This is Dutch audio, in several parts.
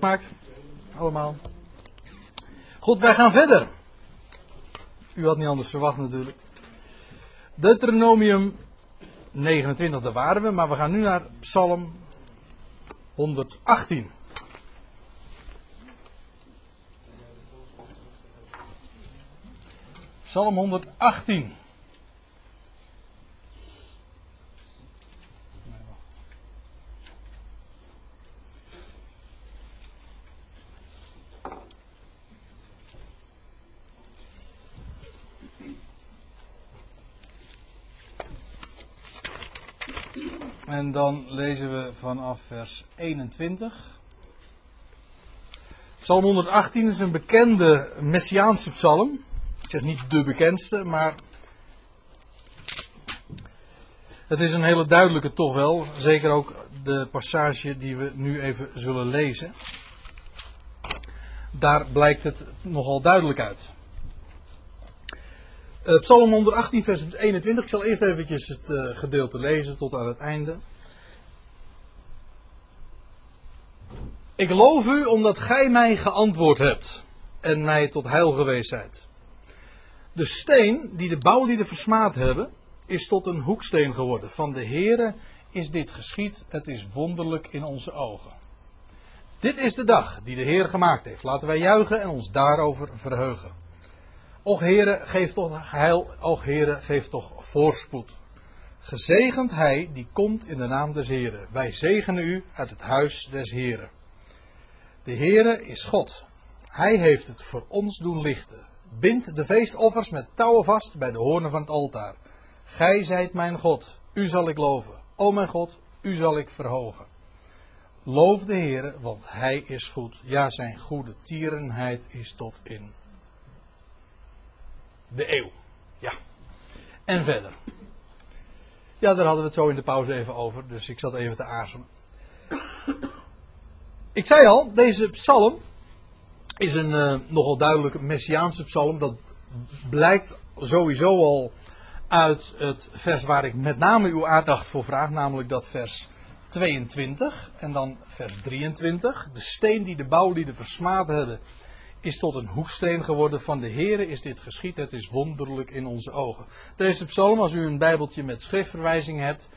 Maakt. Allemaal. Goed, wij gaan verder. U had niet anders verwacht natuurlijk. Deuteronomium 29, daar waren we, maar we gaan nu naar Psalm 118. Psalm 118. En dan lezen we vanaf vers 21. Psalm 118 is een bekende messiaanse psalm. Ik zeg niet de bekendste, maar het is een hele duidelijke toch wel. Zeker ook de passage die we nu even zullen lezen. Daar blijkt het nogal duidelijk uit. Uh, Psalm 118, vers 21. Ik zal eerst eventjes het uh, gedeelte lezen tot aan het einde. Ik loof u omdat gij mij geantwoord hebt en mij tot heil geweest zijt. De steen die de bouwlieden versmaad hebben, is tot een hoeksteen geworden. Van de Heere is dit geschied, het is wonderlijk in onze ogen. Dit is de dag die de Heer gemaakt heeft. Laten wij juichen en ons daarover verheugen. Och Heere, geef toch heil, och Heere, geef toch voorspoed. Gezegend hij die komt in de naam des Heeren. Wij zegenen u uit het huis des Heeren. De Heere is God. Hij heeft het voor ons doen lichten. Bind de feestoffers met touwen vast bij de hoornen van het altaar. Gij zijt mijn God, u zal ik loven. O mijn God, u zal ik verhogen. Loof de Heere, want hij is goed. Ja, zijn goede tierenheid is tot in de eeuw. Ja. En verder. Ja, daar hadden we het zo in de pauze even over, dus ik zat even te aarzelen. Ik zei al, deze psalm is een uh, nogal duidelijk messiaanse psalm. Dat blijkt sowieso al uit het vers waar ik met name uw aandacht voor vraag, namelijk dat vers 22 en dan vers 23. De steen die de bouwlieden versmaad hebben, is tot een hoeksteen geworden. Van de Here is dit geschied, het is wonderlijk in onze ogen. Deze psalm, als u een bijbeltje met schriftverwijzingen hebt,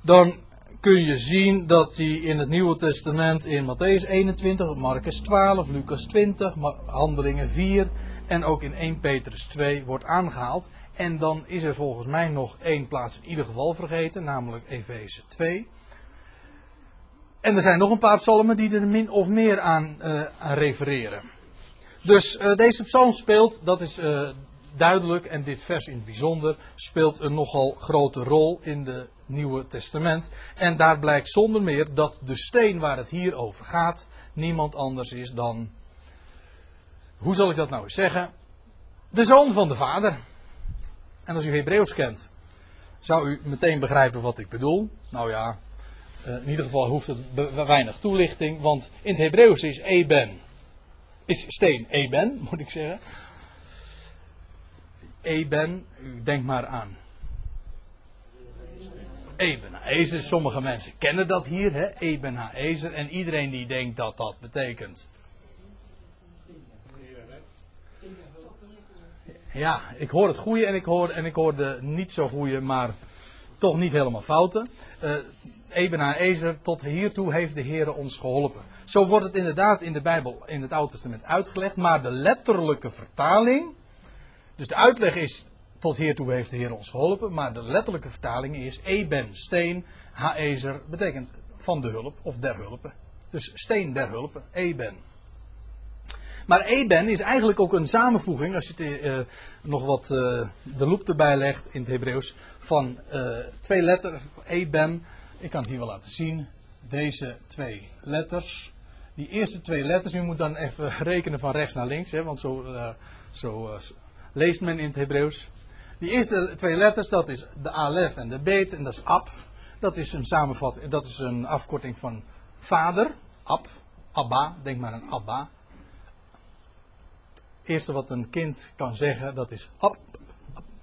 dan kun je zien dat hij in het Nieuwe Testament in Matthäus 21, Marcus 12, Lucas 20, Handelingen 4 en ook in 1 Petrus 2 wordt aangehaald. En dan is er volgens mij nog één plaats in ieder geval vergeten, namelijk Efeze 2. En er zijn nog een paar psalmen die er min of meer aan, aan refereren. Dus uh, deze psalm speelt, dat is uh, duidelijk, en dit vers in het bijzonder, speelt een nogal grote rol in de Nieuwe Testament. En daar blijkt zonder meer dat de steen waar het hier over gaat, niemand anders is dan, hoe zal ik dat nou eens zeggen, de zoon van de vader. En als u Hebreeuws kent, zou u meteen begrijpen wat ik bedoel. Nou ja, in ieder geval hoeft het weinig toelichting, want in het Hebreeuws is Eben, is steen Eben, moet ik zeggen. Eben, u maar aan Eben Ezer. Sommige mensen kennen dat hier, hè? Eben Ezer. En iedereen die denkt dat dat betekent. Ja, ik hoor het goede en ik hoor, en ik hoor de niet zo goede, maar toch niet helemaal fouten. Uh, Eben Ezer, tot hiertoe heeft de Heer ons geholpen. Zo wordt het inderdaad in de Bijbel, in het Oude Testament uitgelegd, maar de letterlijke vertaling, dus de uitleg is tot hiertoe heeft de Heer ons geholpen. Maar de letterlijke vertaling is Eben, steen, Haezer, betekent van de hulp of der hulp. Dus steen der hulp, Eben. Maar Eben is eigenlijk ook een samenvoeging, als je het, uh, nog wat uh, de loep erbij legt in het Hebreeuws, van uh, twee letters, Eben. Ik kan het hier wel laten zien. Deze twee letters. Die eerste twee letters, u moet dan even rekenen van rechts naar links, hè, want zo, zo leest men in het Hebreeuws. Die eerste twee letters, dat is de alef en de bet, en dat is ab. Dat is een samenvatting, dat is een afkorting van vader, ab, abba, denk maar aan abba. Het eerste wat een kind kan zeggen, dat is ab.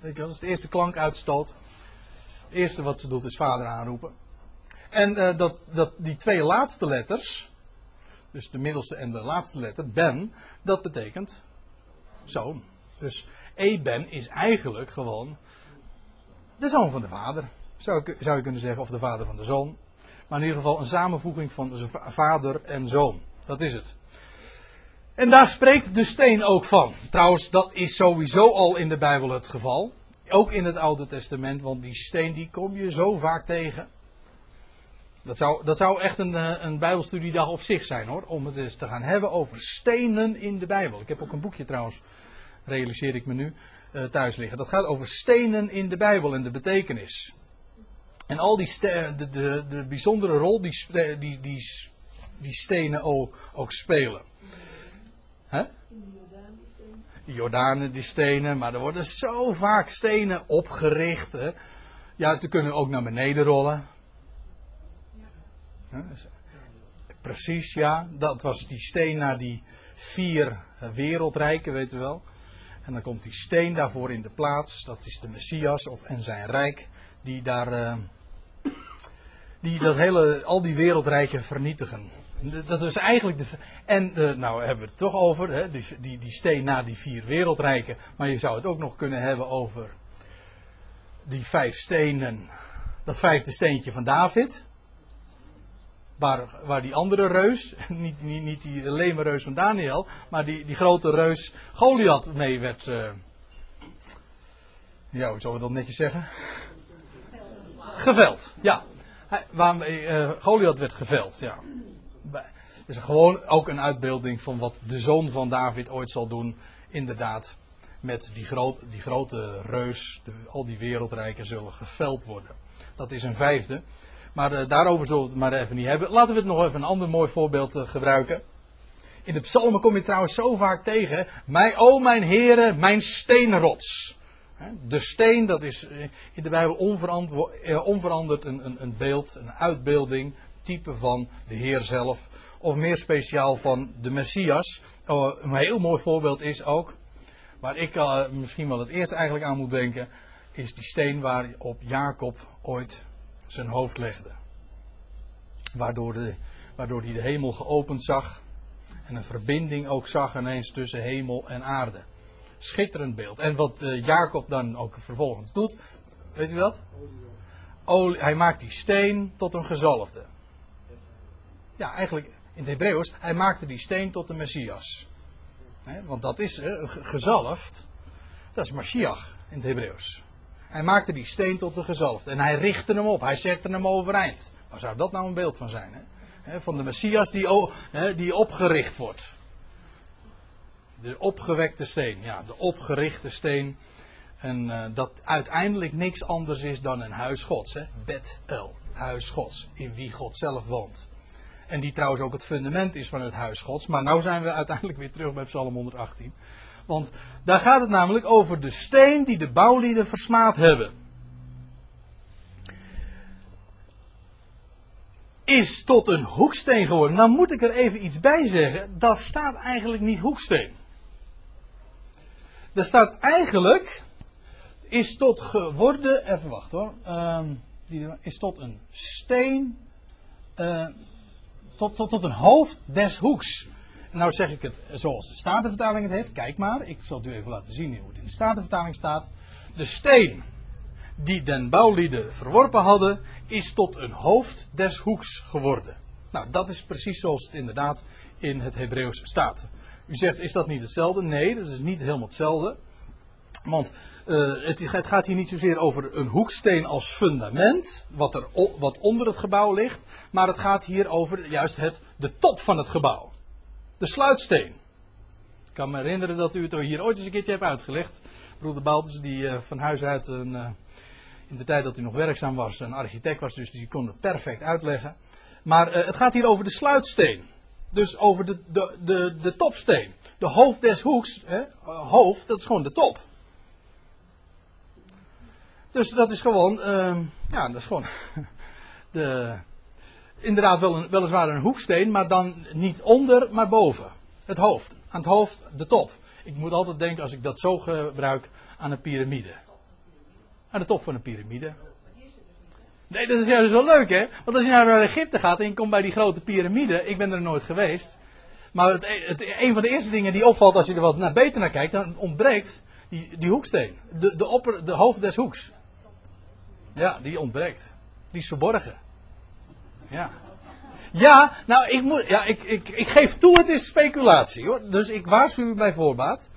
ab is de eerste klank uitstoot. Het eerste wat ze doet is vader aanroepen. En uh, dat, dat, die twee laatste letters, dus de middelste en de laatste letter, ben, dat betekent zoon. Dus Eben is eigenlijk gewoon de zoon van de vader. Zou, zou je kunnen zeggen, of de vader van de zoon. Maar in ieder geval een samenvoeging van vader en zoon. Dat is het. En daar spreekt de steen ook van. Trouwens, dat is sowieso al in de Bijbel het geval. Ook in het Oude Testament, want die steen die kom je zo vaak tegen. Dat zou, dat zou echt een, eh, een Bijbelstudiedag op zich zijn hoor. Om het eens te gaan hebben over stenen in de Bijbel. Ik heb ook een boekje trouwens, realiseer ik me nu, uh, thuis liggen. Dat gaat over stenen in de Bijbel en de betekenis. En al die de, de, de bijzondere rol die, die, die, die stenen ook, ook spelen. Hè? Jordanen die stenen, maar er worden zo vaak stenen opgericht. Hè? Ja, ze kunnen ook naar beneden rollen. Dus, precies, ja. Dat was die steen naar die vier wereldrijken, weet u wel. En dan komt die steen daarvoor in de plaats. Dat is de Messias of, en zijn rijk. Die daar. Uh, die dat hele, al die wereldrijken vernietigen. Dat is eigenlijk de. En uh, nou hebben we het toch over. Hè, die, die, die steen naar die vier wereldrijken. Maar je zou het ook nog kunnen hebben over. Die vijf stenen. Dat vijfde steentje van David. Waar, waar die andere reus, niet, niet, niet die leme reus van Daniel, maar die, die grote reus Goliath mee werd. Uh, ja, hoe zou we dat netjes zeggen? Geveld, ja. waarmee uh, Goliath werd geveld, ja. Het is gewoon ook een uitbeelding van wat de zoon van David ooit zal doen. Inderdaad, met die, groot, die grote reus, de, al die wereldrijken zullen geveld worden. Dat is een vijfde. Maar uh, daarover zullen we het maar even niet hebben. Laten we het nog even een ander mooi voorbeeld uh, gebruiken. In de psalmen kom je trouwens zo vaak tegen. Mij, o mijn heren, mijn steenrots. De steen, dat is eh, in de Bijbel onveranderd een, een, een beeld, een uitbeelding, type van de Heer zelf. Of meer speciaal van de Messias. Oh, een heel mooi voorbeeld is ook, waar ik misschien wel het eerst eigenlijk aan moet denken, is die steen waar op Jacob ooit zijn hoofd legde. Waardoor, de, waardoor hij de hemel geopend zag. En een verbinding ook zag ineens tussen hemel en aarde. Schitterend beeld. En wat uh, Jacob dan ook vervolgens doet, weet u? Olie, hij maakt die steen tot een gezalfde. Ja, eigenlijk in het Hebreeuws, hij maakte die steen tot de Messias. want dat is uh, gezalfd, dat is Mashiach in het Hebreeuws. Hij maakte die steen tot de gezalfde. En hij richtte hem op. Hij zette hem overeind. Waar zou dat nou een beeld van zijn? Hè? Van de Messias die, die opgericht wordt. De opgewekte steen. Ja, de opgerichte steen. En uh, dat uiteindelijk niks anders is dan een huis gods. Hè? Bet-El. Huis gods. In wie God zelf woont. En die trouwens ook het fundament is van het huis gods. Maar nu zijn we uiteindelijk weer terug bij Psalm 118. Want daar gaat het namelijk over de steen die de bouwlieden versmaad hebben. Is tot een hoeksteen geworden. Nou moet ik er even iets bij zeggen. Dat staat eigenlijk niet hoeksteen. Dat staat eigenlijk. Is tot geworden. Even wachten hoor. Uh, is tot een steen. Uh, tot, tot, tot een hoofd des hoeks. Nou zeg ik het zoals de Statenvertaling het heeft. Kijk maar, ik zal het u even laten zien hoe het in de Statenvertaling staat. De steen die den bouwlieden verworpen hadden, is tot een hoofd des hoeks geworden. Nou, dat is precies zoals het inderdaad in het Hebreeuws staat. U zegt, is dat niet hetzelfde? Nee, dat is niet helemaal hetzelfde. Want uh, het, het, gaat hier niet zozeer over een hoeksteen als fundament, wat, er, wat onder het gebouw ligt, maar het gaat hier over juist het, de top van het gebouw. De sluitsteen. Ik kan me herinneren dat u het hier ooit eens een keertje hebt uitgelegd. Broeder Baltus, die uh, van huis uit een, uh, in de tijd dat hij nog werkzaam was, een architect was, dus die kon het perfect uitleggen. Maar uh, het gaat hier over de sluitsteen. Dus over de, de, de, de topsteen. De hoofd des hoeks, hè, hoofd, dat is gewoon de top. Dus dat is gewoon, ja, dat is gewoon de, inderdaad wel een, weliswaar een hoeksteen, maar dan niet onder, maar boven. Het hoofd. Aan het hoofd de top. Ik moet altijd denken, als ik dat zo gebruik, aan een piramide. Aan de top van een piramide. Nee, dat is juist wel leuk, hè? Want als je naar Egypte gaat en je komt bij die grote piramide, ik ben er nooit geweest. Maar het, een van de eerste dingen die opvalt als je er wat naar beter naar kijkt, dan ontbreekt die, die hoeksteen. De, de, opper, de hoofd des hoeks. Ja, die ontbreekt. Die is verborgen. Ja. Ja, nou, ik, moet, ja, ik, ik, ik geef toe, het is speculatie hoor. Dus ik waarschuw u bij voorbaat.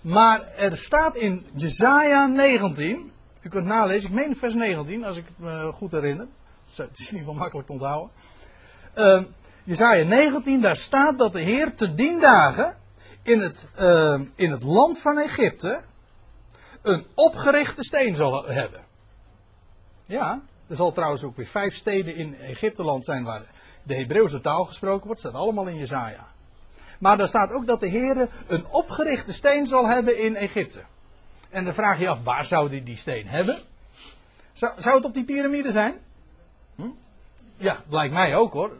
Maar er staat in Jezaja 19. U kunt nalezen, ik meen vers 19, als ik het me goed herinner. Het is in ieder geval makkelijk te onthouden. Uh, Jezaja 19, daar staat dat de Heer te dien dagen in het, uh, in het land van Egypte een opgerichte steen zal hebben. Ja, er zal trouwens ook weer vijf steden in Egypteland zijn waar de Hebreeuwse taal gesproken wordt. Staat allemaal in Jezaja. Maar daar staat ook dat de Heer een opgerichte steen zal hebben in Egypte. En dan vraag je af, waar zou hij die steen hebben? Zou, zou het op die piramide zijn? Hm? Ja, lijkt mij ook hoor.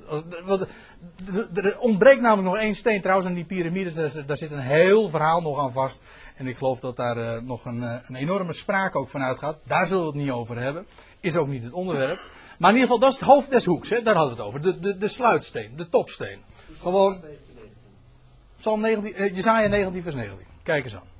Er ontbreekt namelijk nog één steen trouwens aan die piramides. Daar zit een heel verhaal nog aan vast. En ik geloof dat daar uh, nog een, uh, een, enorme spraak ook van uitgaat. Daar zullen we het niet over hebben. Is ook niet het onderwerp. Maar in ieder geval, dat is het hoofd des hoeks. Hè? Daar hadden we het over. De, de, de sluitsteen, de topsteen. Gewoon. Psalm 19, uh, Jezaja 19 vers 19. Kijk eens aan.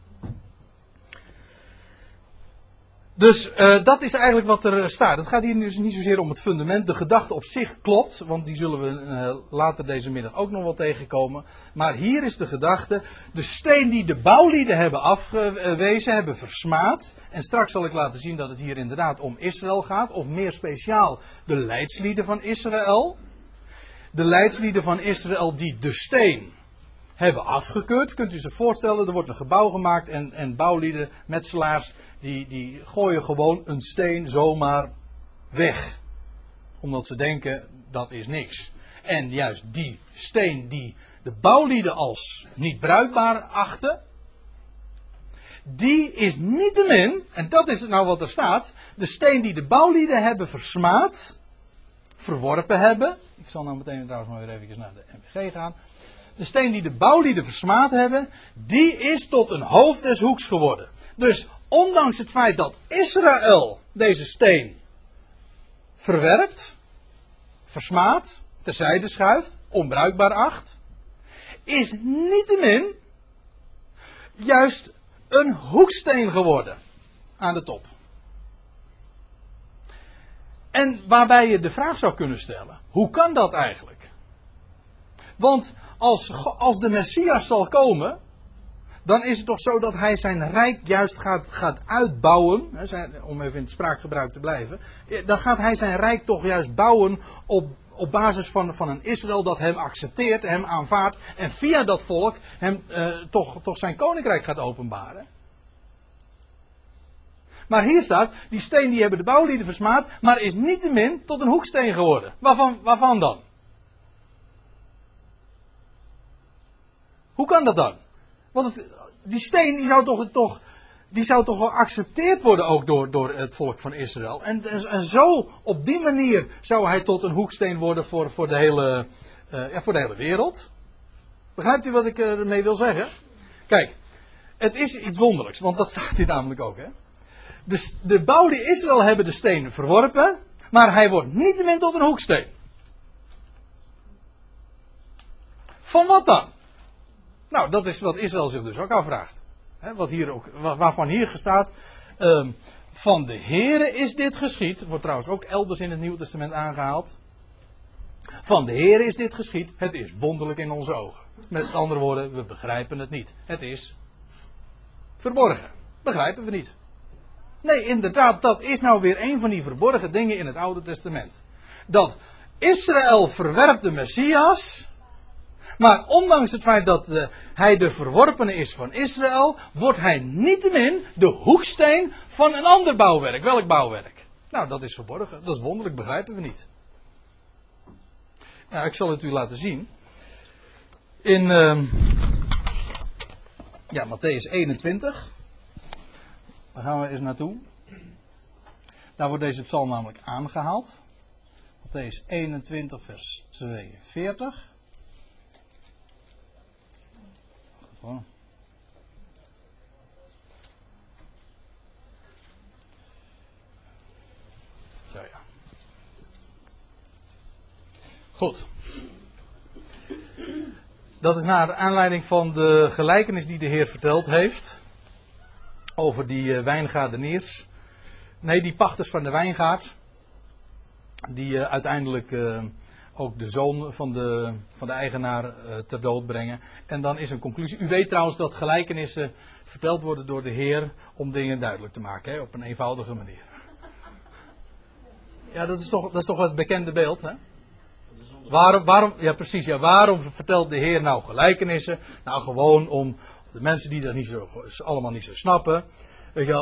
Dus uh, dat is eigenlijk wat er staat. Het gaat hier dus niet zozeer om het fundament. De gedachte op zich klopt, want die zullen we uh, later deze middag ook nog wel tegenkomen. Maar hier is de gedachte: de steen die de bouwlieden hebben afgewezen, hebben versmaad. En straks zal ik laten zien dat het hier inderdaad om Israël gaat, of meer speciaal de leidslieden van Israël. De leidslieden van Israël die de steen hebben afgekeurd. Kunt u zich voorstellen, er wordt een gebouw gemaakt en, en bouwlieden, metselaars, die, die gooien gewoon een steen zomaar weg. Omdat ze denken, dat is niks. En juist die steen die de bouwlieden als niet bruikbaar achten, die is niettemin, en dat is nou wat er staat, de steen die de bouwlieden hebben versmaad, verworpen hebben. Ik zal nou meteen trouwens maar weer even naar de MBG gaan. De steen die de bouwlieden versmaad hebben, die is tot een hoofd des hoeks geworden. Dus ondanks het feit dat Israël deze steen verwerpt, versmaadt, terzijde schuift, onbruikbaar acht, is niettemin juist een hoeksteen geworden aan de top. En waarbij je de vraag zou kunnen stellen: hoe kan dat eigenlijk? Want als, als de Messias zal komen, dan is het toch zo dat hij zijn rijk juist gaat, gaat uitbouwen, zijn, om even in het spraakgebruik te blijven, dan gaat hij zijn rijk toch juist bouwen op, op basis van, van een Israël dat hem accepteert, hem aanvaardt en via dat volk hem eh, toch, toch zijn koninkrijk gaat openbaren. Maar hier staat, die steen die hebben de bouwlieden versmaad, maar is niettemin tot een hoeksteen geworden. Waarvan, waarvan dan? Hoe kan dat dan? Want die steen die zou toch, toch, die zou toch geaccepteerd worden ook door, door het volk van Israël. En, en, zo, op die manier zou hij tot een hoeksteen worden voor, voor, de, hele, uh, ja, voor de hele wereld. Begrijpt u wat ik ermee wil zeggen? Kijk, het is iets wonderlijks, want dat staat hier namelijk ook. Hè? De, de bouwde Israël hebben de steen verworpen, maar hij wordt niet tot een hoeksteen. Van wat dan? Nou, dat is wat Israël zich dus ook afvraagt. wat hier ook, waarvan hier staat. Uh, van de Here is dit geschied. Wordt trouwens ook elders in het Nieuwe Testament aangehaald. Van de Here is dit geschied. Het is wonderlijk in onze ogen. Met andere woorden, we begrijpen het niet. Het is verborgen. Begrijpen we niet. Nee, inderdaad, dat is nou weer een van die verborgen dingen in het Oude Testament. Dat Israël verwerpt de Messias. Maar ondanks het feit dat uh, hij de verworpene is van Israël, wordt hij niettemin de hoeksteen van een ander bouwwerk. Welk bouwwerk? Nou, dat is verborgen. Dat is wonderlijk, begrijpen we niet. Nou, ik zal het u laten zien. In uh, ja, Matthäus 21. Daar gaan we eens naartoe. Daar wordt deze psalm namelijk aangehaald. Matthäus 21, vers 42. Zo ja. Goed. Dat is naar aanleiding van de gelijkenis die de Heer verteld heeft. Over die uh, wijngaardeniers. Nee, die pachters van de wijngaard. Die uh, uiteindelijk uh, ook de zoon van de, van de eigenaar ter dood brengen. En dan is een conclusie. U weet trouwens dat gelijkenissen verteld worden door de Heer om dingen duidelijk te maken. Hè, op een eenvoudige manier. Ja, dat is toch, dat is toch het bekende beeld, hè? Waarom, waarom, ja precies, ja, waarom vertelt de Heer nou gelijkenissen? Nou, gewoon om de mensen die dat niet zo, allemaal niet zo snappen,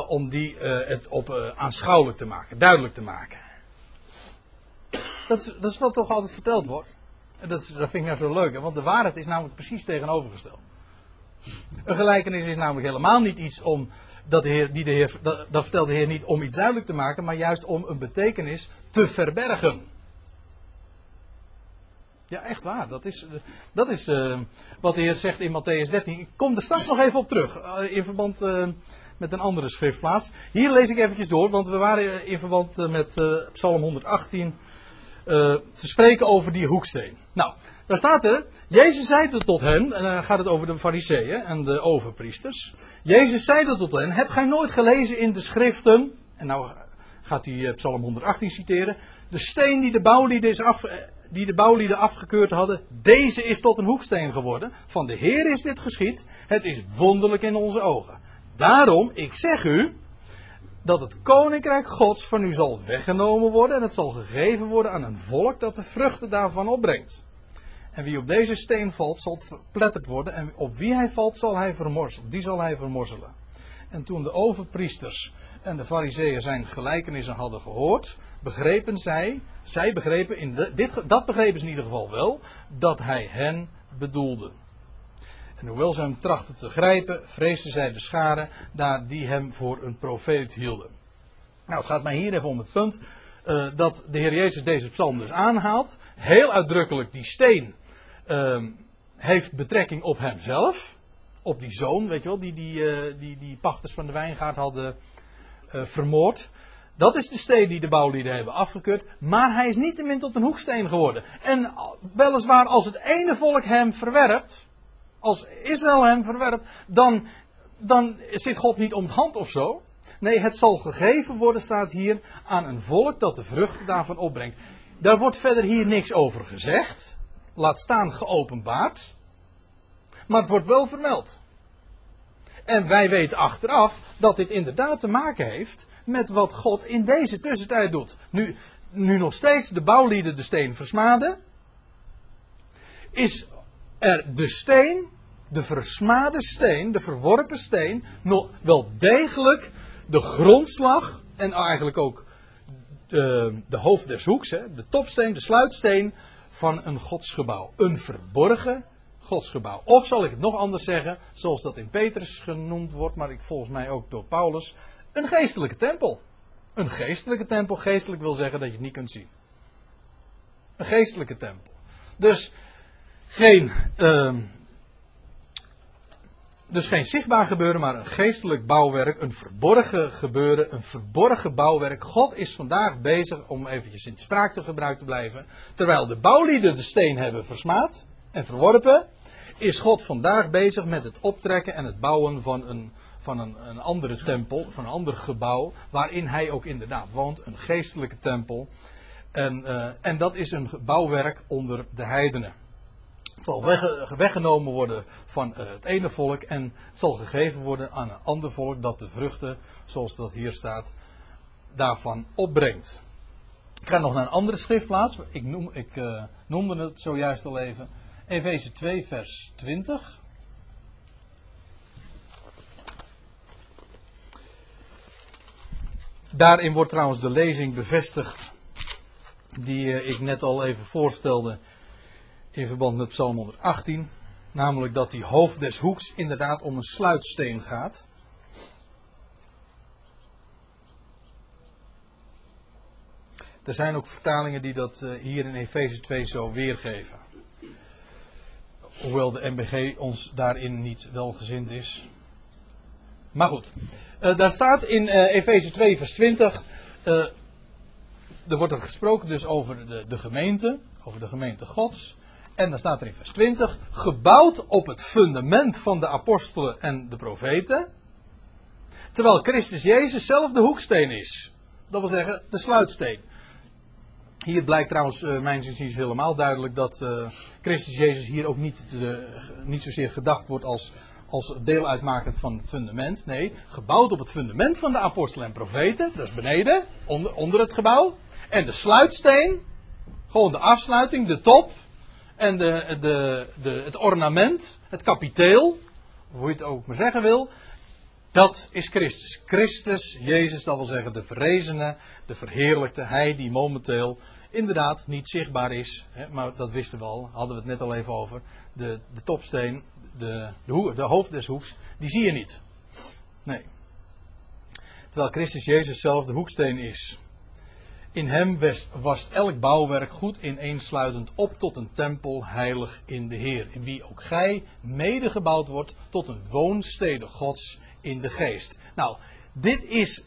om die uh, het op uh, aanschouwelijk te maken, duidelijk te maken. Dat is, dat is wat toch altijd verteld wordt. En dat, vind ik nou zo leuk, want de waarheid is namelijk precies tegenovergesteld. Een gelijkenis is namelijk helemaal niet iets om, dat, de heer, die de heer, dat, vertelt de Heer niet om iets duidelijk te maken, maar juist om een betekenis te verbergen. Ja, echt waar. Dat is, dat is uh, wat de Heer zegt in Matthäus 13. Ik kom er straks nog even op terug. Uh, in verband met een andere schriftplaats. Hier lees ik eventjes door, want we waren in verband met Psalm 118 te spreken over die hoeksteen. Nou, daar staat er. Jezus zei tot hen, en dan gaat het over de fariseeën en de overpriesters. Jezus zei tot hen, heb gij nooit gelezen in de schriften, en nou gaat hij Psalm 118 citeren, de steen die de bouwlieden af, die de bouwlieden afgekeurd hadden, deze is tot een hoeksteen geworden. Van de Heer is dit geschied. Het is wonderlijk in onze ogen. Daarom, ik zeg u, dat het koninkrijk Gods van u zal weggenomen worden en het zal gegeven worden aan een volk dat de vruchten daarvan opbrengt. En wie op deze steen valt, zal verpletterd worden en op wie hij valt, zal hij vermorzelen. Die zal hij vermorzelen. En toen de overpriesters en de fariseeën zijn gelijkenissen hadden gehoord, begrepen zij, zij begrepen, in dit, dat begrepen ze in ieder geval wel, dat hij hen bedoelde. En hoewel ze hem trachten te grijpen, vreesden zij de scharen daar die hem voor een profeet hielden. Nou, het gaat mij hier even om het punt uh, dat de Heer Jezus deze psalm dus aanhaalt. Heel uitdrukkelijk, die steen uh, heeft betrekking op hemzelf. Op die zoon, weet je wel, die die, uh, die, die pachters van de wijngaard hadden uh, vermoord. Dat is de steen die de bouwlieden hebben afgekeurd. Maar hij is niet te min tot een hoeksteen geworden. En weliswaar als het ene volk hem verwerpt. Als Israël hem verwerpt. Dan, dan zit God niet om het hand of zo. Nee, het zal gegeven worden, staat hier, aan een volk dat de vruchten daarvan opbrengt. Daar wordt verder hier niks over gezegd. Laat staan geopenbaard. Maar het wordt wel vermeld. En wij weten achteraf dat dit inderdaad te maken heeft met wat God in deze tussentijd doet. Nu, nu nog steeds de bouwlieden de steen versmaden, is er de steen, de versmade steen, de verworpen steen, nog wel degelijk de grondslag en eigenlijk ook de, de hoofd des hoeks, hè, de topsteen, de sluitsteen van een godsgebouw. Een verborgen godsgebouw. Of zal ik het nog anders zeggen, zoals dat in Petrus genoemd wordt, maar ik volgens mij ook door Paulus, een geestelijke tempel. Een geestelijke tempel, geestelijk wil zeggen dat je het niet kunt zien. Een geestelijke tempel. Dus geen, uh, dus geen zichtbaar gebeuren, maar een geestelijk bouwwerk, een verborgen gebeuren, een verborgen bouwwerk. God is vandaag bezig, om eventjes in spraak te gebruiken te blijven, terwijl de bouwlieden de steen hebben versmaad en verworpen, is God vandaag bezig met het optrekken en het bouwen van een van een, een andere tempel, van een ander gebouw, waarin hij ook inderdaad woont, een geestelijke tempel. En, uh, en dat is een bouwwerk onder de heidenen. Zal weggenomen worden van uh, het ene volk en het zal gegeven worden aan een ander volk dat de vruchten, zoals dat hier staat, daarvan opbrengt. Ik ga nog naar een andere schriftplaats. Ik, noem, ik uh, noemde het zojuist al even. Efeze 2, vers 20. Daarin wordt trouwens de lezing bevestigd die eh, ik net al even voorstelde in verband met Psalm 118. Namelijk dat die hoofd des hoeks inderdaad om een sluitsteen gaat. Er zijn ook vertalingen die dat eh, hier in Efeze 2 zo weergeven. Hoewel de MBG ons daarin niet welgezind is. Maar goed, uh, daar staat in uh, Efeze 2, vers 20. Uh, er wordt er gesproken dus over de gemeente, over de gemeente Gods. En dan staat er in vers 20, gebouwd op het fundament van de apostelen en de profeten. Terwijl Christus Jezus zelf de hoeksteen is. Dat wil zeggen, de sluitsteen. Hier blijkt trouwens, uh, mijn inziens helemaal duidelijk, dat uh, Christus Jezus hier ook niet, niet zozeer gedacht wordt als, als deel uitmakend van het fundament. Nee, gebouwd op het fundament van de apostelen en profeten, dat is beneden, onder, onder het gebouw. En de sluitsteen, gewoon de afsluiting, de top, en de, de, de, het ornament, het kapiteel, hoe je het ook maar zeggen wil, dat is Christus. Christus, Jezus, dat wil zeggen de verrezene, de verheerlijkte, hij die momenteel inderdaad niet zichtbaar is. Hè, maar dat wisten we al, hadden we het net al even over. De, de topsteen, de, de, de hoofd des hoeks, die zie je niet. Nee. Terwijl Christus Jezus zelf de hoeksteen is. In hem was elk bouwwerk goed ineensluitend op tot een tempel heilig in de Heer. In wie ook gij mede gebouwd wordt tot een woonstede Gods in de geest. Nou, dit is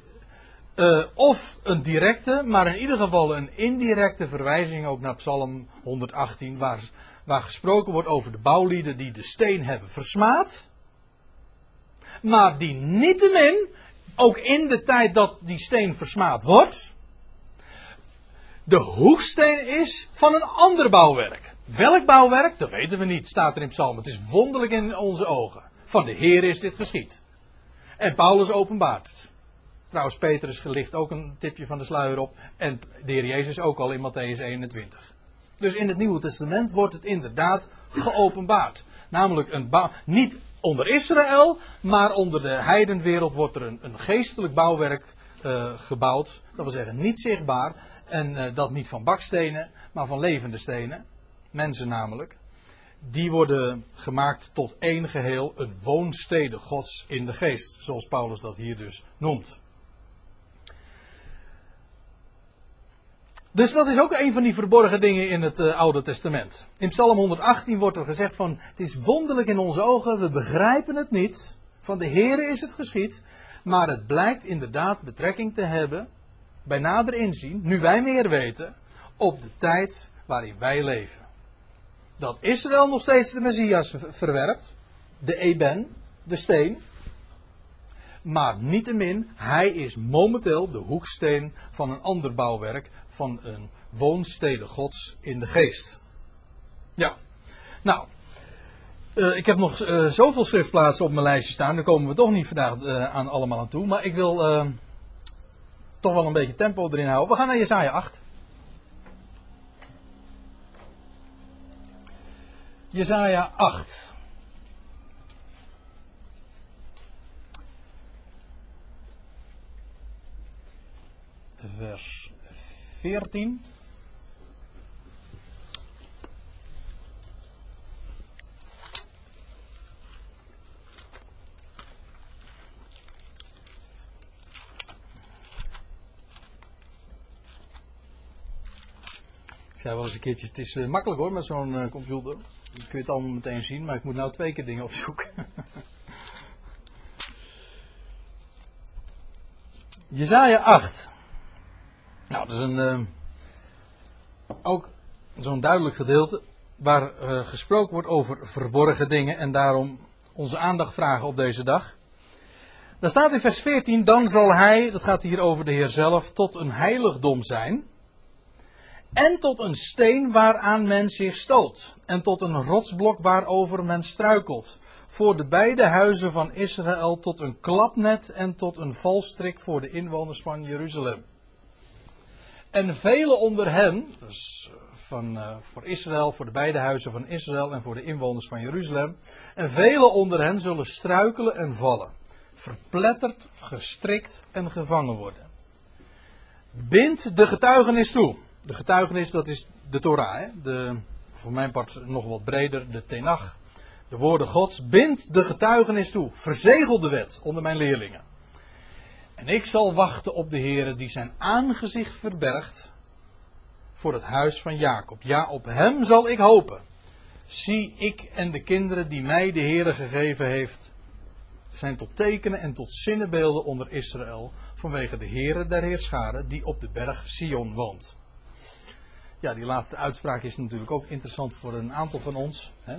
uh, of een directe, maar in ieder geval een indirecte verwijzing ook naar Psalm 118, waar, waar gesproken wordt over de bouwlieden die de steen hebben versmaad. Maar die niettemin, ook in de tijd dat die steen versmaad wordt, de hoeksteen is van een ander bouwwerk. Welk bouwwerk? Dat weten we niet, staat er in Psalm. Het is wonderlijk in onze ogen. Van de Heer is dit geschied. En Paulus openbaart het. Trouwens, Petrus licht ook een tipje van de sluier op. En de Heer Jezus ook al in Matthäus 21. Dus in het Nieuwe Testament wordt het inderdaad geopenbaard. Namelijk een niet onder Israël, maar onder de heidenwereld wordt er een, een geestelijk bouwwerk uh, gebouwd. Dat wil zeggen niet zichtbaar. En uh, dat niet van bakstenen, maar van levende stenen. Mensen namelijk. Die worden gemaakt tot één geheel, een woonstede Gods in de geest. Zoals Paulus dat hier dus noemt. Dus dat is ook een van die verborgen dingen in het uh, Oude Testament. In Psalm 118 wordt er gezegd van, het is wonderlijk in onze ogen, we begrijpen het niet. Van de Here is het geschied, maar het blijkt inderdaad betrekking te hebben, bij nader inzien, nu wij meer weten, op de tijd waarin wij leven. Dat Israël nog steeds de Messias verwerpt, de Eben, de steen, maar niettemin, hij is momenteel de hoeksteen van een ander bouwwerk, van een woonstede gods in de geest. Ja, nou, uh, ik heb nog uh, zoveel schriftplaatsen op mijn lijstje staan, daar komen we toch niet vandaag uh, aan allemaal aan toe. Maar ik wil toch wel een beetje tempo erin houden. We gaan naar Jesaja 8. Jesaja 8. Vers 14. Zei wel eens een keertje, het is uh, makkelijk hoor met zo'n uh, computer. Dan kun je het allemaal meteen zien, maar ik moet nou twee keer dingen opzoeken. Jezaja 8. Nou, dat is een, uh, ook zo'n duidelijk gedeelte waar gesproken wordt over verborgen dingen en daarom onze aandacht vragen op deze dag. Daar staat in vers 14, dan zal hij, dat gaat hier over de Heer zelf, tot een heiligdom zijn. En tot een steen waaraan men zich stoot. En tot een rotsblok waarover men struikelt. Voor de beide huizen van Israël tot een klapnet en tot een valstrik voor de inwoners van Jeruzalem. En velen onder hen, dus van, uh, voor Israël, voor de beide huizen van Israël en voor de inwoners van Jeruzalem. En velen onder hen zullen struikelen en vallen. Verpletterd, gestrikt en gevangen worden. Bind de getuigenis toe. De getuigenis, dat is de Torah. Hè? De, voor mijn part nog wat breder, de Tenach. De woorden Gods. Bind de getuigenis toe. Verzegel de wet onder mijn leerlingen. En ik zal wachten op de Heer die zijn aangezicht verbergt voor het huis van Jacob. Ja, op hem zal ik hopen. Zie ik en de kinderen die mij de Heer gegeven heeft, zijn tot tekenen en tot zinnenbeelden onder Israël vanwege de Heere der Heerscharen die op de berg Sion woont. Ja, die laatste uitspraak is natuurlijk ook interessant voor een aantal van ons. Hè?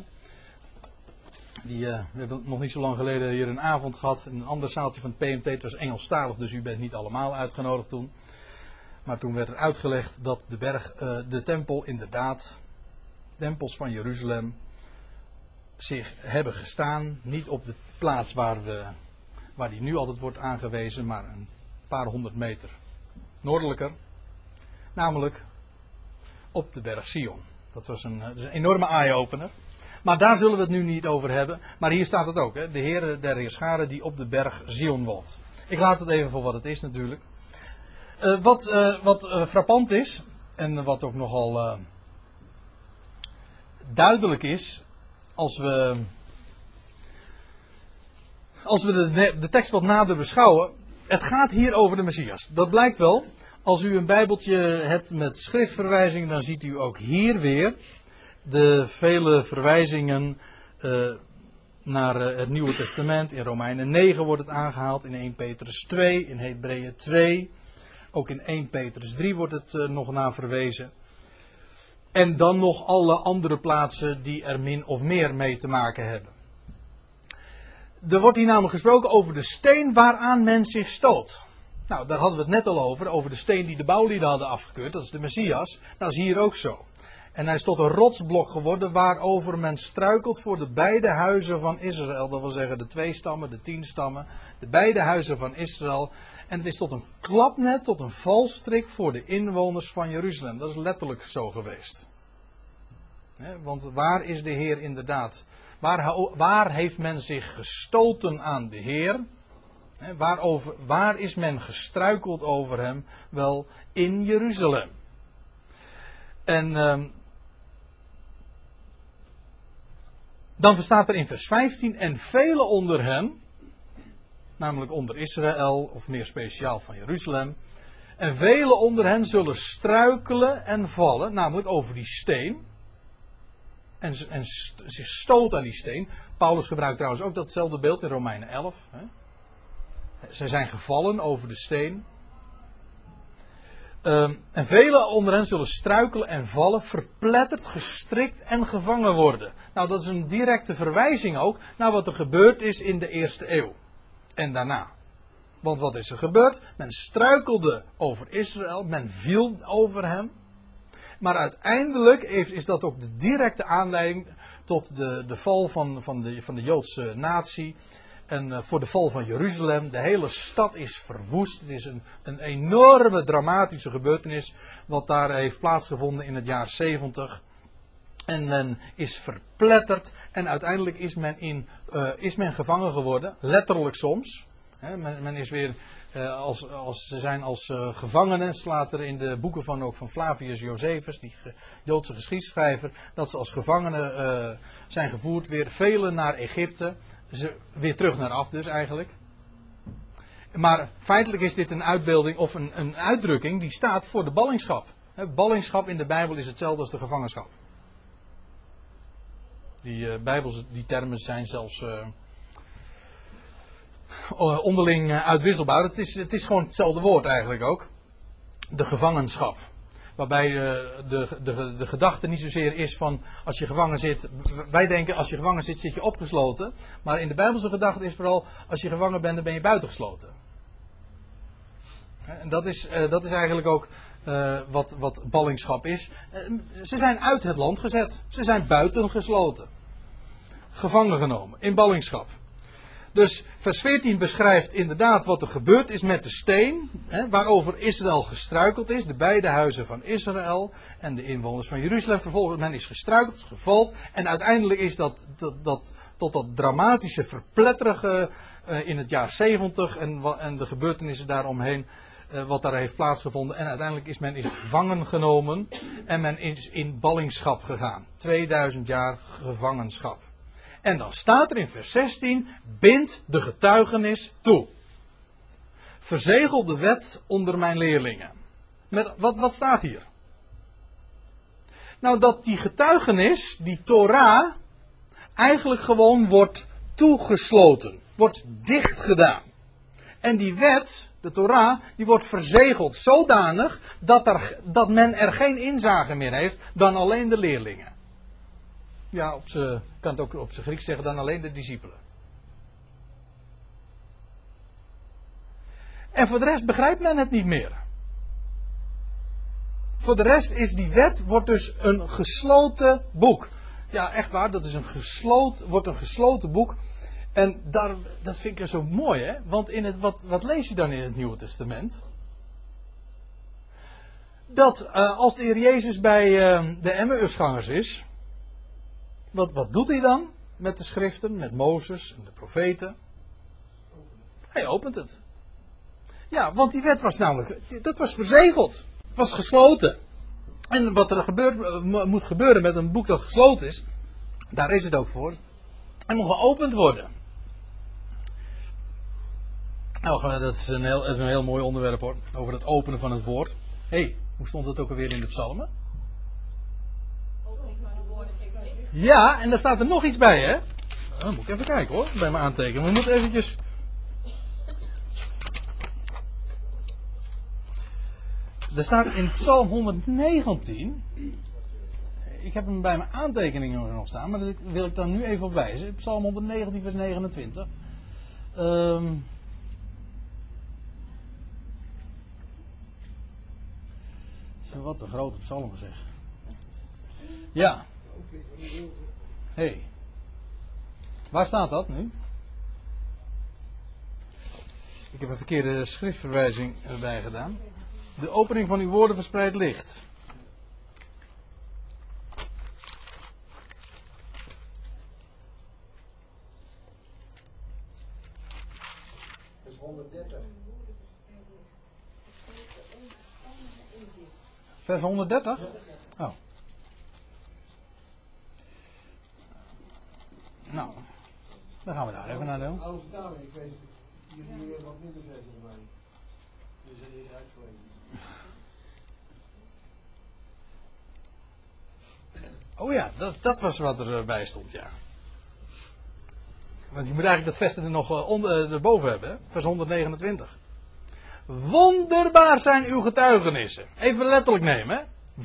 Die, uh, we hebben nog niet zo lang geleden hier een avond gehad. Een ander zaaltje van het PMT. Het was Engelstalig, dus u bent niet allemaal uitgenodigd toen. Maar toen werd er uitgelegd dat de berg, uh, de tempel inderdaad, tempels van Jeruzalem, zich hebben gestaan. Niet op de plaats waar, we, waar die nu altijd wordt aangewezen, maar een paar honderd meter noordelijker. Namelijk op de berg Sion. Dat was een, dat is een enorme eye-opener. Maar daar zullen we het nu niet over hebben. Maar hier staat het ook. Hè? De Heer der Heerscharen die op de berg Zion woont. Ik laat het even voor wat het is natuurlijk. Uh, wat uh, wat frappant is. En wat ook nogal duidelijk is. Als we. Als we de, de tekst wat nader beschouwen. Het gaat hier over de Messias. Dat blijkt wel. Als u een Bijbeltje hebt met schriftverwijzing, dan ziet u ook hier weer de vele verwijzingen uh, naar uh, het Nieuwe Testament. In Romeinen 9 wordt het aangehaald, in 1 Petrus 2, in Hebreeën 2. Ook in 1 Petrus 3 wordt het uh, nog naar verwezen. En dan nog alle andere plaatsen die er min of meer mee te maken hebben. Er wordt hier namelijk gesproken over de steen waaraan men zich stoot. Nou, daar hadden we het net al over, over de steen die de bouwlieden hadden afgekeurd, dat is de Messias. Dat is hier ook zo. En hij is tot een rotsblok geworden waarover men struikelt voor de beide huizen van Israël. Dat wil zeggen de twee stammen, de tien stammen, de beide huizen van Israël. En het is tot een klapnet, tot een valstrik voor de inwoners van Jeruzalem. Dat is letterlijk zo geweest. want waar is de Heer inderdaad? Waar, waar heeft men zich gestoten aan de Heer? Waarover, waar is men gestruikeld over hem? Wel in Jeruzalem. En uh, dan staat er in vers 15: En velen onder hen, namelijk onder Israël, of meer speciaal van Jeruzalem. En velen onder hen zullen struikelen en vallen, namelijk over die steen. En, en zich stoot aan die steen. Paulus gebruikt trouwens ook datzelfde beeld in Romeinen 11. Hè. Zij zijn gevallen over de steen. Um, en velen onder hen zullen struikelen en vallen, verpletterd, gestrikt en gevangen worden. Nou, dat is een directe verwijzing ook naar wat er gebeurd is in de eerste eeuw. En daarna. Want wat is er gebeurd? Men struikelde over Israël, men viel over hem. Maar uiteindelijk is dat ook de directe aanleiding tot de, de val van, van, de, van de Joodse natie en uh, voor de val van Jeruzalem. De hele stad is verwoest. Het is een, een enorme dramatische gebeurtenis wat daar heeft plaatsgevonden in het jaar 70. En men is verpletterd en uiteindelijk is men, in, uh, is men gevangen geworden, letterlijk soms. Men, men, is weer, uh, als, als, ze zijn als gevangenen, slaat er in de boeken van, ook van Flavius Josephus, die Joodse geschiedschrijver, dat ze als gevangenen zijn gevoerd weer velen naar Egypte ze weer terug naar af dus eigenlijk. Maar feitelijk is dit een uitbeelding of een, een uitdrukking die staat voor de ballingschap. Ballingschap in de Bijbel is hetzelfde als de gevangenschap. Die uh, Bijbels, die termen zijn zelfs uh, onderling uitwisselbaar. Het is, het is gewoon hetzelfde woord eigenlijk ook. De gevangenschap. Waarbij uh, de, de, de gedachte niet zozeer is van als je gevangen zit. Wij denken als je gevangen zit, zit je opgesloten. Maar in de Bijbelse gedachte is vooral als je gevangen bent, dan ben je buitengesloten. En dat is, uh, dat is eigenlijk ook uh, wat, wat ballingschap is. ze zijn uit het land gezet. Ze zijn buitengesloten. Gevangen genomen in ballingschap. Dus vers 14 beschrijft inderdaad wat er gebeurd is met de steen, hè, waarover Israël gestruikeld is, de beide huizen van Israël en de inwoners van Jeruzalem. Vervolgens men is gestruikeld, gevalt en uiteindelijk is dat, dat, tot dat dramatische verpletterige uh, in het jaar 70 en, en de gebeurtenissen daaromheen uh, wat daar heeft plaatsgevonden. En uiteindelijk is men in gevangen genomen en men is in ballingschap gegaan. 2000 jaar gevangenschap. En dan staat er in vers 16: bind de getuigenis toe. Verzegel de wet onder mijn leerlingen. Met, wat, wat staat hier? Nou, dat die getuigenis, die Torah, eigenlijk gewoon wordt toegesloten, wordt dicht gedaan. En die wet, de Torah, die wordt verzegeld zodanig dat, er, dat men er geen inzage meer heeft dan alleen de leerlingen. Ja, op z'n, kan het ook op zijn Grieks zeggen dan alleen de discipelen. En voor de rest begrijpt men het niet meer. Voor de rest is die wet wordt dus een gesloten boek. Ja, echt waar, dat is een gesloten, wordt een gesloten boek. En daar, dat vind ik zo mooi, hè? Want in het, wat, wat lees je dan in het Nieuwe Testament? Dat uh, als de Heer Jezus bij uh, de Emmausgangers is, wat, wat doet hij dan met de schriften, met Mozes en de profeten? Hij opent het. Ja, want die wet was namelijk, dat was verzegeld. Het was gesloten. En wat er gebeurt, eh, moet gebeuren met een boek dat gesloten is, daar is het ook voor. Hij moet geopend worden. Nou, dat is een heel, dat is een heel mooi onderwerp hoor. Over het openen van het woord. Hé, hey, hoe stond het ook alweer in de psalmen? Ja, en daar staat er nog iets bij, hè? Dan moet ik even kijken hoor, bij mijn aantekeningen. We moeten eventjes Er staat in Psalm 119. Ik heb hem bij mijn aantekeningen nog staan, maar daar wil ik dan nu even op wijzen. Psalm 119, vers 29. Um, wat een grote psalm gezegd. Ja. Hé. Hey. Waar staat dat nu? Ik heb een verkeerde schriftverwijzing erbij gedaan. De opening van uw woorden verspreidt licht. Vers 130. Vers 130? Oh. Nou, dan gaan we daar even naar doen. Oude ik weet jullie wat minder mij. Jullie zijn hier uitgelezen. Oh ja, dat, dat was wat erbij eh, stond, ja. Want je moet eigenlijk dat vers er nog eh, onder, eh, erboven hebben, vers 129. Wonderbaar zijn uw getuigenissen. Even letterlijk nemen, hè?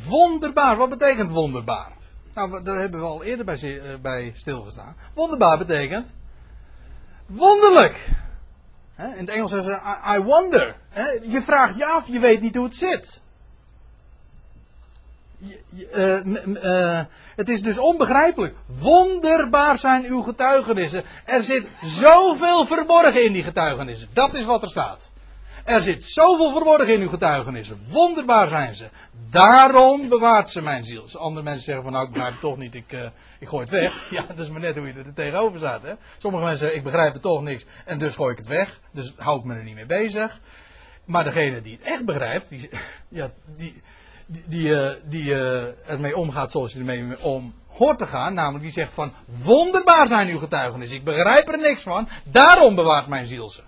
Wonderbaar, wat betekent wonderbaar? Nou, daar hebben we al eerder bij, bij stilgestaan. Wonderbaar betekent wonderlijk. In het Engels zeggen ze I wonder. Je vraagt je af, je weet niet hoe het zit. Uh, het is dus onbegrijpelijk. Wonderbaar zijn uw getuigenissen. Er zit zoveel verborgen in die getuigenissen. Dat is wat er staat. Er zit zoveel verborgen in uw getuigenissen. Wonderbaar zijn ze. Daarom bewaart ze mijn ziel. Dus andere mensen zeggen van nou ik begrijp het toch niet, ik, uh, ik gooi het weg. Ja, dat is maar net hoe je er tegenover staat. Hè? Sommige mensen zeggen ik begrijp het toch niks en dus gooi ik het weg. Dus hou ik me er niet mee bezig. Maar degene die het echt begrijpt, die, ja, die, die, die, uh, die uh, ermee omgaat zoals je ermee om hoort te gaan. Namelijk die zegt van wonderbaar zijn uw getuigenissen. Ik begrijp er niks van. Daarom bewaart mijn ziel ze.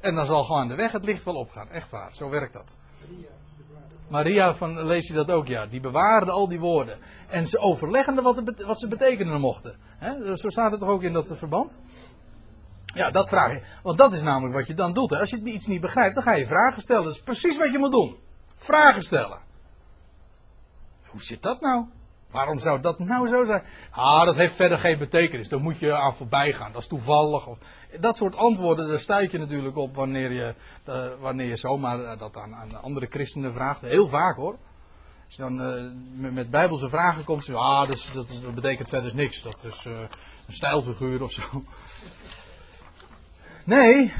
En dan zal gewoon de weg het licht wel opgaan. Echt waar, zo werkt dat. Maria, van, lees je dat ook? Ja, die bewaarde al die woorden. En ze overlegden wat, het, wat ze betekenen mochten. He? Zo staat het toch ook in dat verband? Ja, dat vraag je. Want dat is namelijk wat je dan doet. Hè? Als je iets niet begrijpt, dan ga je vragen stellen. Dat is precies wat je moet doen. Vragen stellen. Hoe zit dat nou? Waarom zou dat nou zo zijn? Ah, dat heeft verder geen betekenis. Daar moet je aan voorbij gaan. Dat is toevallig. Dat soort antwoorden, daar stuit je natuurlijk op wanneer je, uh, wanneer je zomaar eh, dat aan, aan, andere christenen vraagt. Heel vaak hoor. Als je dan uh, met, bijbelse vragen komt, zeg ah, dat, dat, betekent verder niks. Dat is een stijlfiguur of zo. Nee,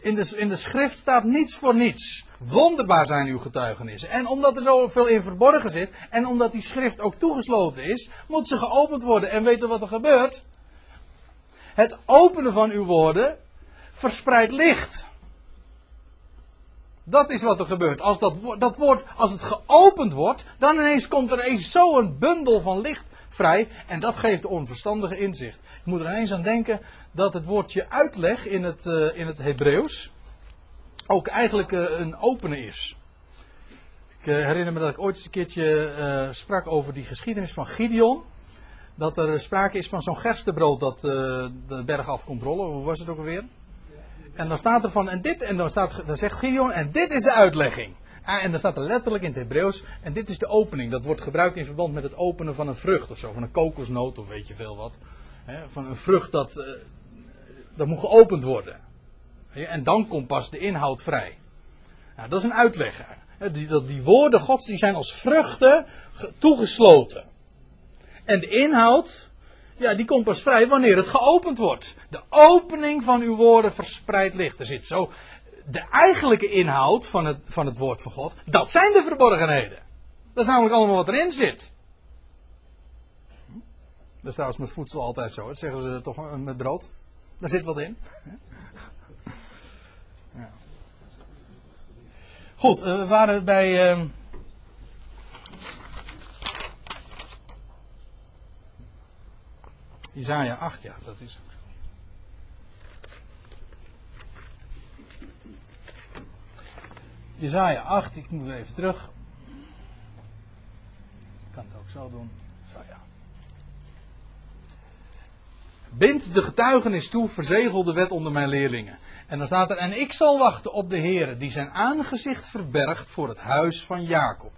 in de, in de schrift staat niets voor niets. Wonderbaar zijn uw getuigenissen. En omdat er zoveel in verborgen zit, en omdat die schrift ook toegesloten is, moet ze geopend worden. En weet wat er gebeurt? Het openen van uw woorden verspreidt licht. Dat is wat er gebeurt. Als dat, dat woord, als het geopend wordt, dan ineens komt er eens zo'n bundel van licht vrij. En dat geeft onverstandige inzicht. Ik moet er ineens aan denken dat het woordje uitleg in het, uh, in het Hebreeuws ook eigenlijk uh, een openen is. Ik uh, herinner me dat ik ooit eens een keertje sprak over die geschiedenis van Gideon. dat er sprake is van zo'n gerstebrood dat de berg af komt rollen. Hoe was het ook alweer? En dan staat er van, en dit, en dan, staat, dan zegt Gideon, en dit is de uitlegging. Ah, en dan staat er letterlijk in het Hebreeuws, en dit is de opening. Dat wordt gebruikt in verband met het openen van een vrucht of zo, van een kokosnoot of weet je veel wat. van een vrucht dat, dat moet geopend worden. En dan komt pas de inhoud vrij. Nou, dat is een uitleg. Die, dat die woorden gods die zijn als vruchten toegesloten. En de inhoud, ja, die komt pas vrij wanneer het geopend wordt. De opening van uw woorden verspreid licht. Er zit zo. De eigenlijke inhoud van het, van het woord van God, dat zijn de verborgenheden. Dat is namelijk allemaal wat erin zit. Dat is trouwens met voedsel altijd zo. Dat zeggen ze toch met brood. Daar zit wat in. Goed, eh, we waren bij. Uh, Isaiah 8, ja, dat is ook zo. Isaiah 8, ik moet even terug. Ik kan het ook zo doen. Zo ja. Bind de getuigenis toe, verzegel de wet onder mijn leerlingen. En dan staat er, en ik zal wachten op de Heer, die zijn aangezicht verbergt voor het huis van Jacob.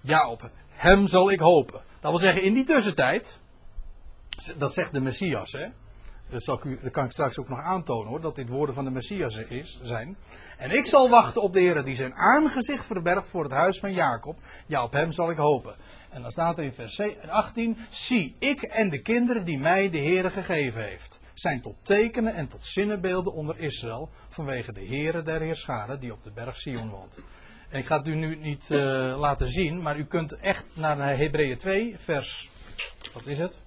Ja, op hem zal ik hopen. Dat wil zeggen, in die tussentijd, dat zegt de Messias, hè. Dat, zal ik kan ik straks ook nog aantonen hoor, dat dit woorden van de Messias is, zijn. En ik zal wachten op de Heer die zijn aangezicht verbergt voor het huis van Jacob. Ja, op hem zal ik hopen. En dan staat er in vers 18: Zie, ik en de kinderen die mij de Heer gegeven heeft, zijn tot tekenen en tot zinnenbeelden onder Israël, vanwege de Heere der Heerscharen die op de berg Sion woont. En ik ga het u nu niet uh, laten zien, maar u kunt echt naar Hebreeën 2, vers, wat is het?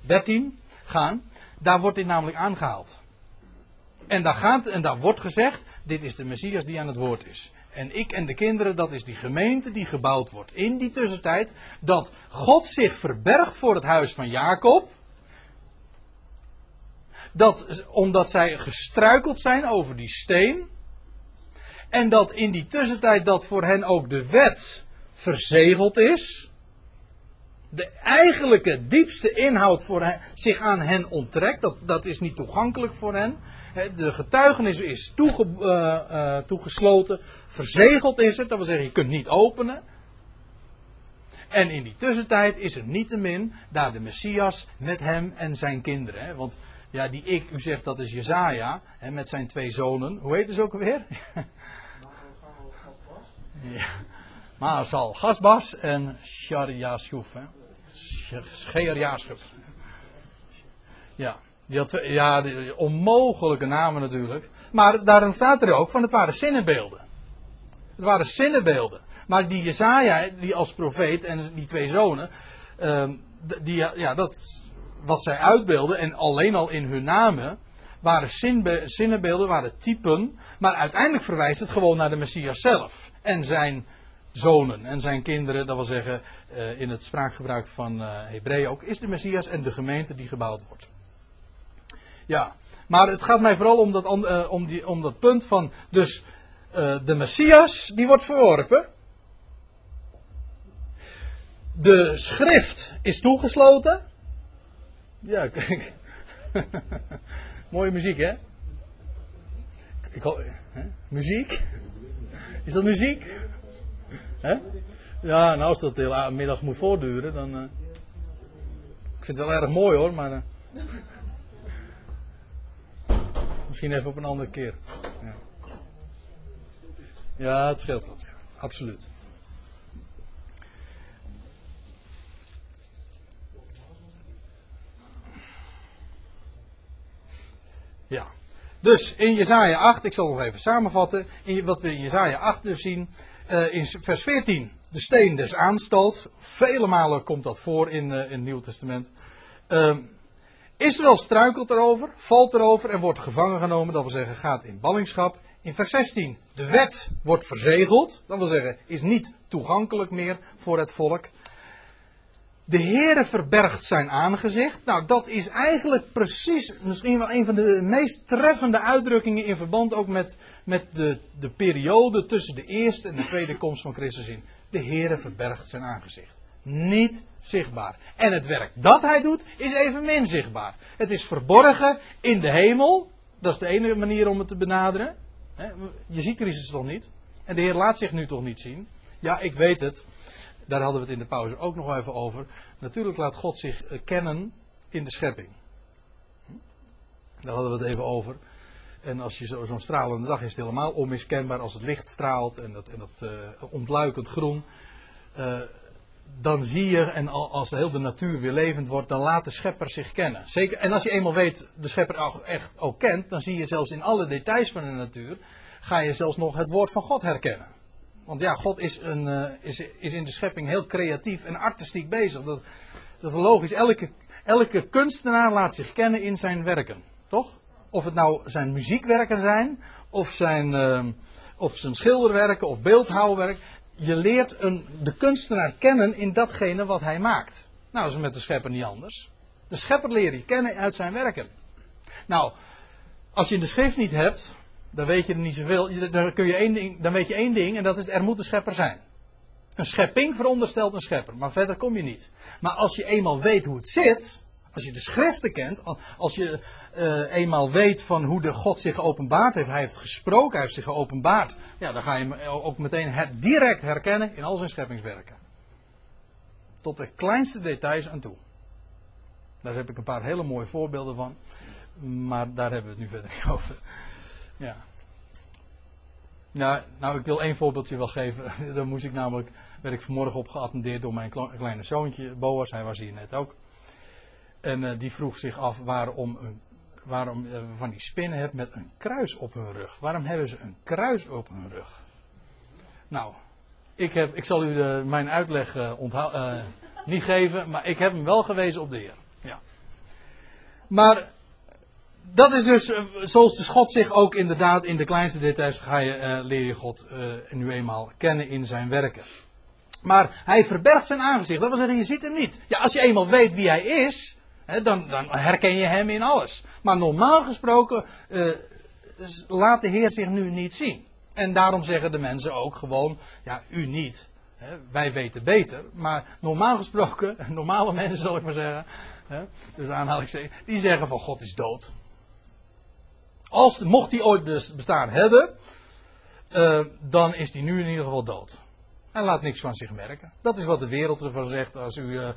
13 gaan. Daar wordt dit namelijk aangehaald. En daar, gaat, en daar wordt gezegd, dit is de Messias die aan het woord is. En ik en de kinderen, dat is die gemeente die gebouwd wordt. In die tussentijd dat God zich verbergt voor het huis van Jacob. Dat, omdat zij gestruikeld zijn over die steen. En dat in die tussentijd dat voor hen ook de wet verzegeld is. De eigenlijke diepste inhoud voor hen, zich aan hen onttrekt. Dat, dat is niet toegankelijk voor hen. De getuigenis is uh, uh, toegesloten. Verzegeld is het. Dat wil zeggen, je kunt niet openen. En in die tussentijd is er niettemin daar de Messias met hem en zijn kinderen. Hè? Want ja, die ik, u zegt dat is Jezaja, hè, met zijn twee zonen. Hoe heet ze ook weer? ja. Maasal Gasbas en Shariashuf. Scheerjaschub. Ja, die had, ja, onmogelijke namen natuurlijk. Maar daarom staat er ook van het waren zinnenbeelden. Het waren zinnenbeelden. Maar die Jezaja, die als profeet en die twee zonen, ehm, die, ja, dat, wat zij uitbeelden, en alleen al in hun namen, waren zinnenbeelden, waren typen, maar uiteindelijk verwijst het gewoon naar de Messias zelf. En zijn zonen en zijn kinderen, dat wil zeggen uh, in het spraakgebruik van uh, Hebreeën ook, is de Messias en de gemeente die gebouwd wordt. Ja, maar het gaat mij vooral om dat, uh, om die, om dat punt van, dus de Messias, die wordt verworpen. De schrift is toegesloten. Ja, kijk. Mooie muziek, hè? Ik hoop, hè? Muziek? Is dat muziek? Hè? Ja, nou als dat de hele middag moet voortduren, dan. Uh... Ik vind het wel erg mooi hoor, maar. Uh... Misschien even op een andere keer. Ja, ja het scheelt wat, absoluut. Ja. Dus in Jezaja 8, ik zal nog even samenvatten. In, wat we in Jezaja 8 dus zien. Uh, in vers 14, de steen des aanstoots. Vele malen komt dat voor in, uh, in het Nieuw Testament. Uh, Israël struikelt erover, valt erover en wordt gevangen genomen. Dat wil zeggen, gaat in ballingschap. In vers 16, de wet wordt verzegeld. Dat wil zeggen, is niet toegankelijk meer voor het volk. De Heere verbergt zijn aangezicht. Nou, dat is eigenlijk precies, misschien wel een van de meest treffende uitdrukkingen in verband ook met, met de, de periode tussen de eerste en de tweede komst van Christus in. De Heere verbergt zijn aangezicht. niet zichtbaar. En het werk dat hij doet is evenmin zichtbaar. Het is verborgen in de hemel. Dat is de enige manier om het te benaderen. Je ziet Christus toch niet? En de Heer laat zich nu toch niet zien? Ja, ik weet het. Daar hadden we het in de pauze ook nog even over. Natuurlijk laat God zich eh, kennen in de schepping. Daar hadden we het even over. En als je zo'n stralende dag is, het helemaal onmiskenbaar als het licht straalt en dat, en dat uh, ontluikend groen. Uh, dan zie je, en als de hele natuur weer levend wordt, dan laat de schepper zich kennen. Zeker, en als je eenmaal weet, de schepper echt ook kent, dan zie je zelfs in alle details van de natuur, ga je zelfs nog het woord van God herkennen. Want ja, God is, een, uh, is, is in de schepping heel creatief en artistiek bezig. Dat, dat is logisch. Elke, elke kunstenaar laat zich kennen in zijn werken. Toch? Of het nou zijn muziekwerken zijn, of zijn, uh, of zijn schilderwerken, of beeldhouwwerk je leert een, de kunstenaar kennen in datgene wat hij maakt. Nou, dat is met de schepper niet anders. De schepper leer je kennen uit zijn werken. Nou, als je de schrift niet hebt, dan weet je er niet zoveel. Dan, kun je één ding, dan weet je één ding en dat is er moet een schepper zijn. Een schepping veronderstelt een schepper, maar verder kom je niet. Maar als je eenmaal weet hoe het zit, als je de schriften kent, als je uh, eenmaal weet van hoe de God zich geopenbaard heeft, hij heeft gesproken, hij heeft zich geopenbaard, ja, dan ga je hem ook meteen her, direct herkennen in al zijn scheppingswerken. Tot de kleinste details aan toe. Daar heb ik een paar hele mooie voorbeelden van, maar daar hebben we het nu verder niet over. Ja. Nou, nou, ik wil één voorbeeldje wel geven. Daar moest ik namelijk, werd ik vanmorgen op geattendeerd door mijn kleine zoontje, Boas, hij was hier net ook. En uh, die vroeg zich af waarom, een, waarom uh, van die spinnen hebt met een kruis op hun rug. Waarom hebben ze een kruis op hun rug? Nou, ik, heb, ik zal u de, mijn uitleg uh, niet geven, maar ik heb hem wel gewezen op de Heer. Ja. Maar dat is dus zoals de God zich ook inderdaad in de kleinste details ga je, leer je God nu eenmaal kennen in zijn werken. Maar hij verbergt zijn aangezicht. Dat wil zeggen, je ziet hem niet. Ja, als je eenmaal weet wie hij is, dan, dan, herken je hem in alles. Maar normaal gesproken uh, laat de Heer zich nu niet zien. En daarom zeggen de mensen ook gewoon, ja, u niet. Hè, wij weten beter. Maar normaal gesproken, normale mensen zal ik maar zeggen, hè, dus die zeggen van God is dood. Als, mocht hij ooit bestaan hebben, uh, dan is hij nu in ieder geval dood. En laat niks van zich merken. Dat is wat de wereld ervan zegt als u uh,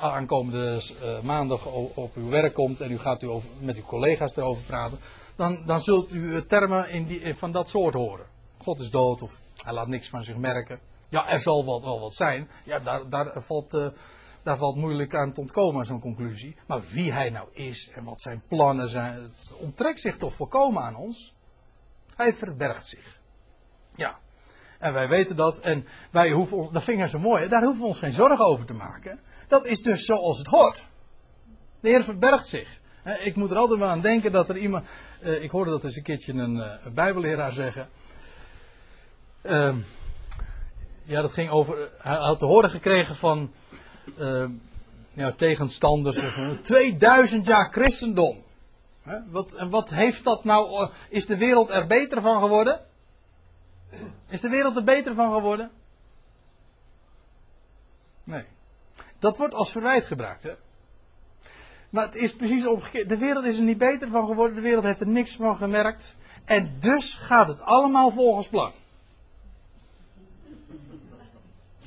aankomende uh, maandag op uw werk komt en u gaat u over, met uw collega's erover praten. Dan, dan zult u termen in die, van dat soort horen. God is dood of hij laat niks van zich merken. Ja, er zal wel, wel wat zijn. Ja, daar, daar, valt, daar valt moeilijk aan te ontkomen, zo'n conclusie. Maar wie hij nou is en wat zijn plannen zijn, het onttrekt zich toch volkomen aan ons. Hij verbergt zich. Ja. En wij weten dat. En wij hoeven, dat vind ik zo mooi, daar hoeven we ons geen zorgen over te maken. Dat is dus zoals het hoort. De Heer verbergt zich. Ik moet er altijd wel aan denken dat er iemand. Uh, ik hoorde dat eens een keertje een, uh, bijbelleraar zeggen. Uh, ja, dat ging over. Hij had te horen gekregen van. Ja, tegenstanders. Van 2000 jaar christendom. Wat, en wat heeft dat nou. Eh, is de wereld er beter van geworden? Is de wereld er beter van geworden? Nee. Dat wordt als verwijt gebruikt. Hè? Maar het is precies omgekeerd. De wereld is er niet beter van geworden. De wereld heeft er niks van gemerkt. En dus gaat het allemaal volgens plan.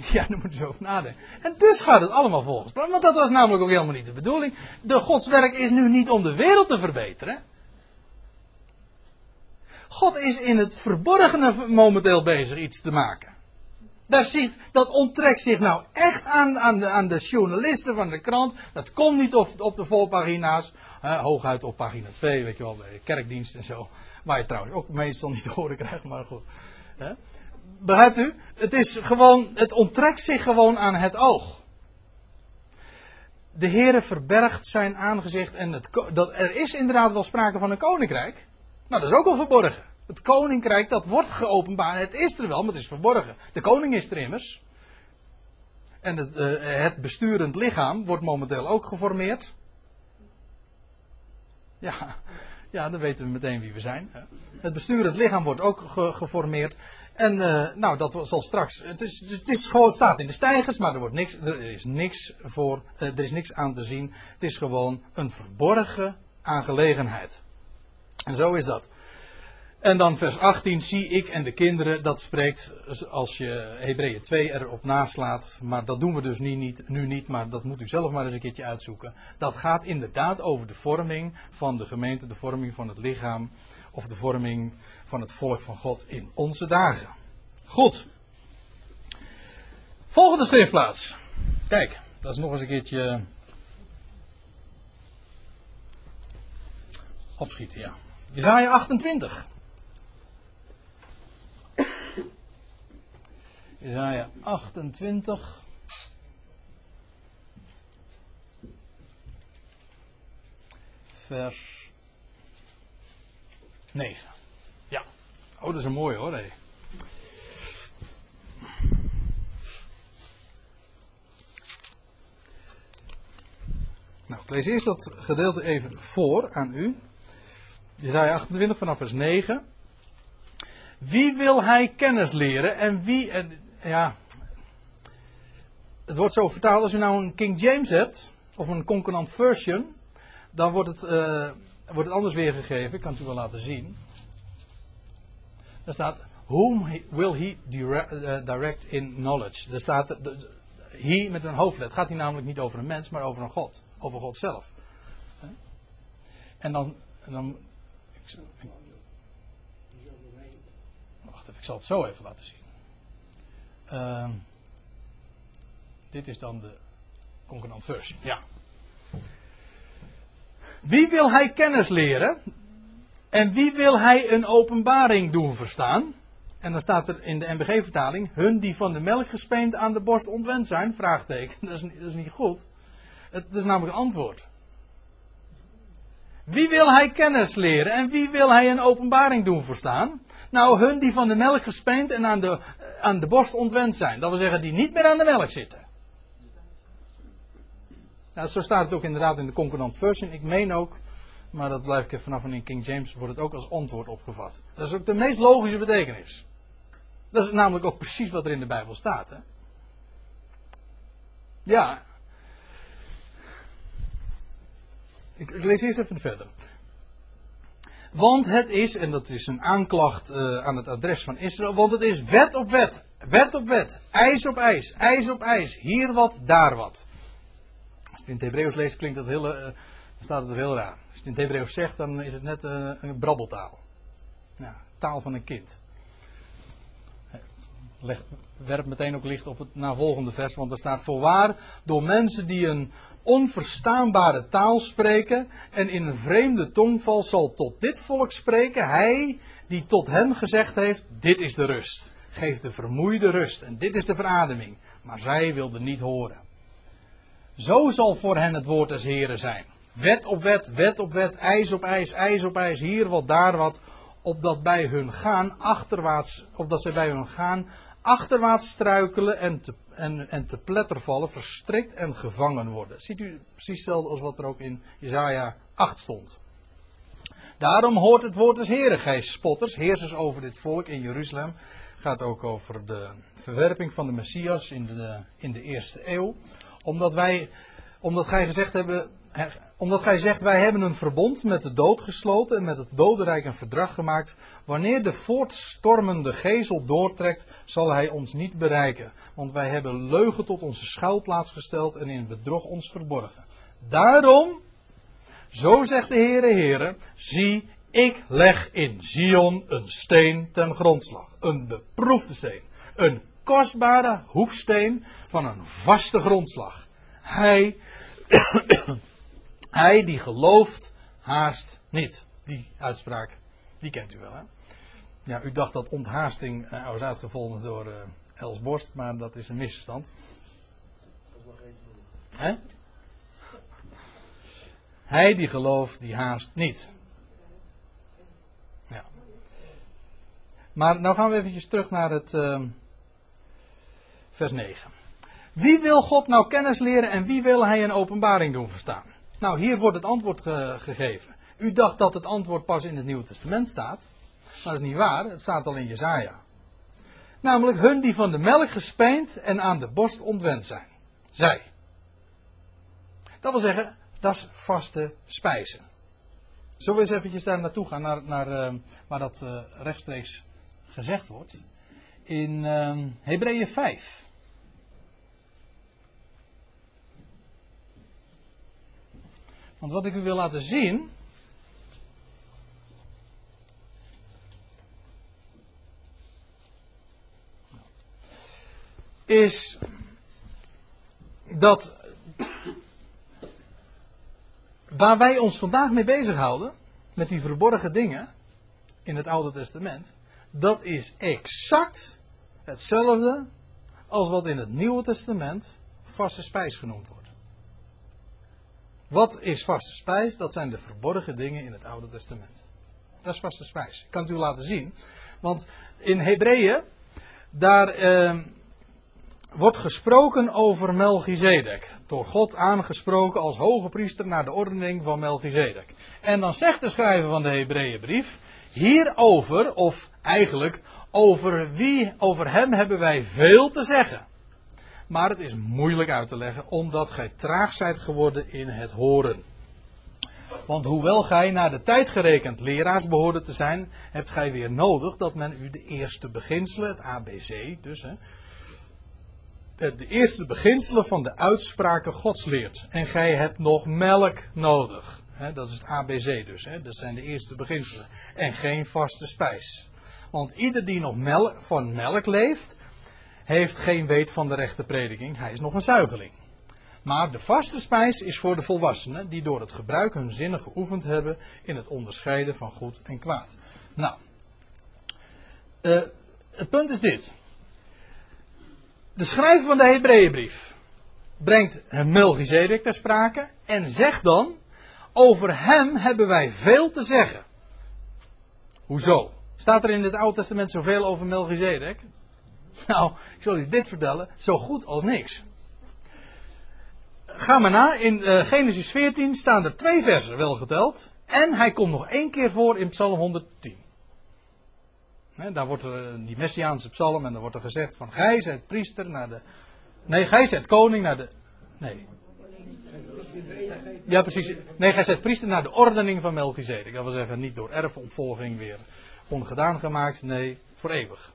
Ja, daar moeten we over nadenken. En dus gaat het allemaal volgens plan. Want dat was namelijk ook helemaal niet de bedoeling. De godswerk is nu niet om de wereld te verbeteren. God is in het verborgene momenteel bezig iets te maken. Dat onttrekt zich nou echt aan, aan, de, aan de journalisten van de krant. Dat komt niet op, de voorpagina's. hooguit op pagina 2, weet je wel, bij kerkdienst en zo. Waar je trouwens ook meestal niet te horen krijgt, maar goed. Hè. Begrijpt u? Het is gewoon, het onttrekt zich gewoon aan het oog. De Heere verbergt zijn aangezicht en het, dat, er is inderdaad wel sprake van een koninkrijk. Nou, dat is ook al verborgen. Het koninkrijk, dat wordt geopenbaard. Het is er wel, maar het is verborgen. De koning is er immers. En het, uh, het besturend lichaam wordt momenteel ook geformeerd. Ja, ja, dan weten we meteen wie we zijn. Het besturend lichaam wordt ook ge geformeerd. En eh, nou, dat zal straks. Het, is, het, is gewoon, staat in de stijgers, maar er, wordt niks, er, is niks voor, uh, er is niks aan te zien. Het is gewoon een verborgen aangelegenheid. En zo is dat. En dan vers 18, zie ik en de kinderen, dat spreekt als je Hebreeën 2 erop naslaat. Maar dat doen we dus nu niet, nu niet, maar dat moet u zelf maar eens een keertje uitzoeken. Dat gaat inderdaad over de vorming van de gemeente, de vorming van het lichaam. Of de vorming van het volk van God in onze dagen. Goed. Volgende schriftplaats. Kijk, dat is nog eens een keertje. Opschieten, ja. Jezaja 28. Jezaja 28. Vers 9. Ja. Oh, dat is een mooie hoor. Hé. Nou, ik lees eerst dat gedeelte even voor aan u. Jezaja 28 vanaf vers 9. Wie wil hij kennis leren en wie, en, ja, het wordt zo vertaald als u nou een King James hebt, of een concordant version, dan wordt het, uh, wordt het anders weergegeven. Ik kan het u wel laten zien. Daar staat, whom will he eh, direct in knowledge? Daar staat, he met een hoofdlet. Het gaat hier namelijk niet over een mens, maar over een God. Over God zelf. En dan, dan wacht even, ik zal het zo even laten zien. Uh, dit is dan de concordant versie. Ja. Wie wil hij kennis leren? En wie wil hij een openbaring doen verstaan? En dan staat er in de MBG-vertaling: hun die van de melk gespeend aan de borst ontwend zijn? Vraagteken. Dat is, is niet goed. Het, dat is namelijk een antwoord. Wie wil hij kennis leren en wie wil hij een openbaring doen verstaan? Nou, hun die van de melk gespeend en aan de, aan de borst ontwend zijn. Dat wil zeggen, die niet meer aan de melk zitten. Nou, zo staat het ook inderdaad in de concordant version. Ik meen ook, maar dat blijf ik even vanaf en in King James wordt het ook als antwoord opgevat. Dat is ook de meest logische betekenis. Dat is namelijk ook precies wat er in de Bijbel staat. Hè? Ja, Ik, ik, lees eerst even verder. Want het is, en dat is een aanklacht uh, aan het adres van Israël, want het is wet op wet, wet op wet, ijs op ijs, ijs op ijs, hier wat, daar wat. Het in het Hebreeuws leest, klinkt dat heel, dan staat het heel raar. Als je het in het Hebreeuws zegt, dan is het net uh, een brabbeltaal. Ja, taal van een kind. Leg, werp meteen ook licht op het navolgende vers, want er staat voorwaar door mensen die een onverstaanbare taal spreken en in een vreemde tongval zal tot dit volk spreken, hij die tot hem gezegd heeft, dit is de rust. Geef de vermoeide rust en dit is de verademing. Maar zij wilden niet horen. Zo zal voor hen het woord des Heren zijn. Wet op wet, wet op wet, ijs op ijs, ijs op ijs, hier wat, daar wat, opdat bij hun gaan achterwaarts, opdat zij bij hun gaan achterwaarts struikelen en te, en, en te pletter vallen, verstrikt en gevangen worden. Ziet u precies hetzelfde als wat er ook in Jezaja 8 stond. Daarom hoort het woord des Heren, gij spotters, heersers over dit volk in Jeruzalem. Gaat ook over de verwerping van de Messias in de, in de eerste eeuw. Omdat wij, omdat gij gezegd hebben, omdat gij zegt, wij hebben een verbond met de dood gesloten en met het dodenrijk een verdrag gemaakt. Wanneer de voortstormende gezel doortrekt, zal hij ons niet bereiken. Want wij hebben leugen tot onze schuilplaats gesteld en in bedrog ons verborgen. Daarom, zo zegt de Heere Heere, zie, ik leg in Zion een steen ten grondslag. Een beproefde steen. Een kostbare hoeksteen van een vaste grondslag. Hij hij die gelooft, haast niet. Die uitspraak, die kent u wel, hè? Ja, u dacht dat onthaasting uh, was uitgevonden door uh, Els Borst, maar dat is een misverstand. Hè? Hij die gelooft, die haast niet. Ja. Maar nou gaan we eventjes terug naar het uh, vers 9. Wie wil God nou kennis leren en wie wil hij een openbaring doen verstaan? Nou, hier wordt het antwoord gegeven. U dacht dat het antwoord pas in het Nieuwe Testament staat. Maar dat is niet waar, het staat al in Jezaja. Namelijk hun die van de melk gespeend en aan de borst ontwend zijn. Zij. Dat wil zeggen, dat is vaste spijzen. Zullen we eens eventjes daar naartoe gaan, naar, naar uh, waar dat uh, rechtstreeks gezegd wordt. In uh, Hebreeën 5. Want wat ik u wil laten zien. Is dat waar wij ons vandaag mee bezighouden, met die verborgen dingen in het Oude Testament, dat is exact hetzelfde als wat in het Nieuwe Testament vaste spijs genoemd wordt. Wat is vaste spijs? Dat zijn de verborgen dingen in het Oude Testament. Dat is vaste spijs. Ik kan het u laten zien. Want in Hebreeën, daar eh, wordt gesproken over Melchizedek. Door God aangesproken als hoge priester naar de ordening van Melchizedek. En dan zegt de schrijver van de Hebreeënbrief hierover, of eigenlijk over wie, over hem hebben wij veel te zeggen. Maar het is moeilijk uit te leggen, omdat gij traag zijt geworden in het horen. Want hoewel gij naar de tijd gerekend leraars behoorde te zijn, hebt gij weer nodig dat men u de eerste beginselen, het ABC dus, hè, de eerste beginselen van de uitspraken Gods leert. En gij hebt nog melk nodig. Hè, dat is het ABC dus, hè, dat zijn de eerste beginselen. En geen vaste spijs. Want ieder die nog melk, van melk leeft, heeft geen weet van de rechte prediking. Hij is nog een zuigeling. Maar de vaste spijs is voor de volwassenen die door het gebruik hun zinnen geoefend hebben in het onderscheiden van goed en kwaad. Nou, uh, het punt is dit. De schrijver van de Hebreeënbrief brengt Melchizedek ter sprake en zegt dan: Over hem hebben wij veel te zeggen. Hoezo? Staat er in het Oude Testament zoveel over Melchizedek? Nou, ik zal u dit vertellen, zo goed als niks. Ga maar na, in uh, Genesis 14 staan er twee versen wel geteld. En hij komt nog één keer voor in Psalm 110. daar wordt er eh, die Messiaanse psalm en dan wordt er gezegd van gij zijt priester naar de... Nee, gij zijt koning naar de... Nee. Ja, precies. Nee, gij zijt priester naar de ordening van Melchizedek. Dat wil zeggen, niet door erfopvolging weer ongedaan gemaakt. Nee, voor eeuwig.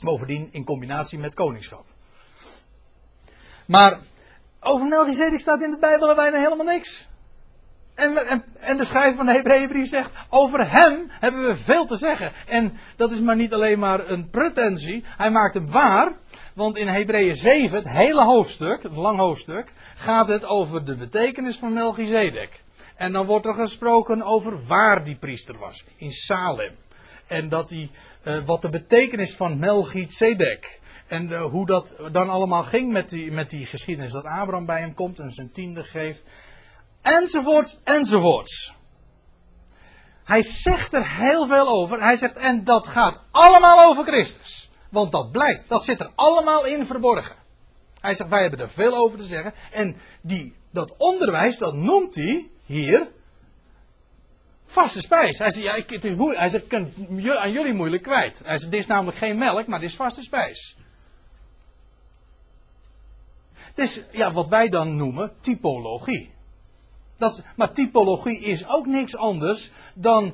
Bovendien in combinatie met koningschap. Maar over Melchizedek staat in de Bijbel bijna helemaal niks. En, en, en, de schrijver van de Hebreeënbrief zegt, over hem hebben we veel te zeggen. En dat is maar niet alleen maar een pretentie, hij maakt hem waar. Want in Hebreeën 7, het hele hoofdstuk, een lang hoofdstuk, gaat het over de betekenis van Melchizedek. En dan wordt er gesproken over waar die priester was, in Salem. En dat hij wat de betekenis van Melchizedek. En uh, hoe dat dan allemaal ging met die, met die geschiedenis. Dat Abraham bij hem komt en zijn tiende geeft. Enzovoorts, enzovoorts. Hij zegt er heel veel over. Hij zegt, en dat gaat allemaal over Christus. Want dat blijkt, dat zit er allemaal in verborgen. Hij zegt, wij hebben er veel over te zeggen. En die, dat onderwijs, dat noemt hij hier Vaste spijs. Hij zegt, ja, ik, het is moeilijk. Hij zegt, ik kan aan jullie moeilijk kwijt. Hij zegt, dit is namelijk geen melk, maar dit is vaste spijs. Is ja, wat wij dan noemen typologie. Dat, maar typologie is ook niks anders dan.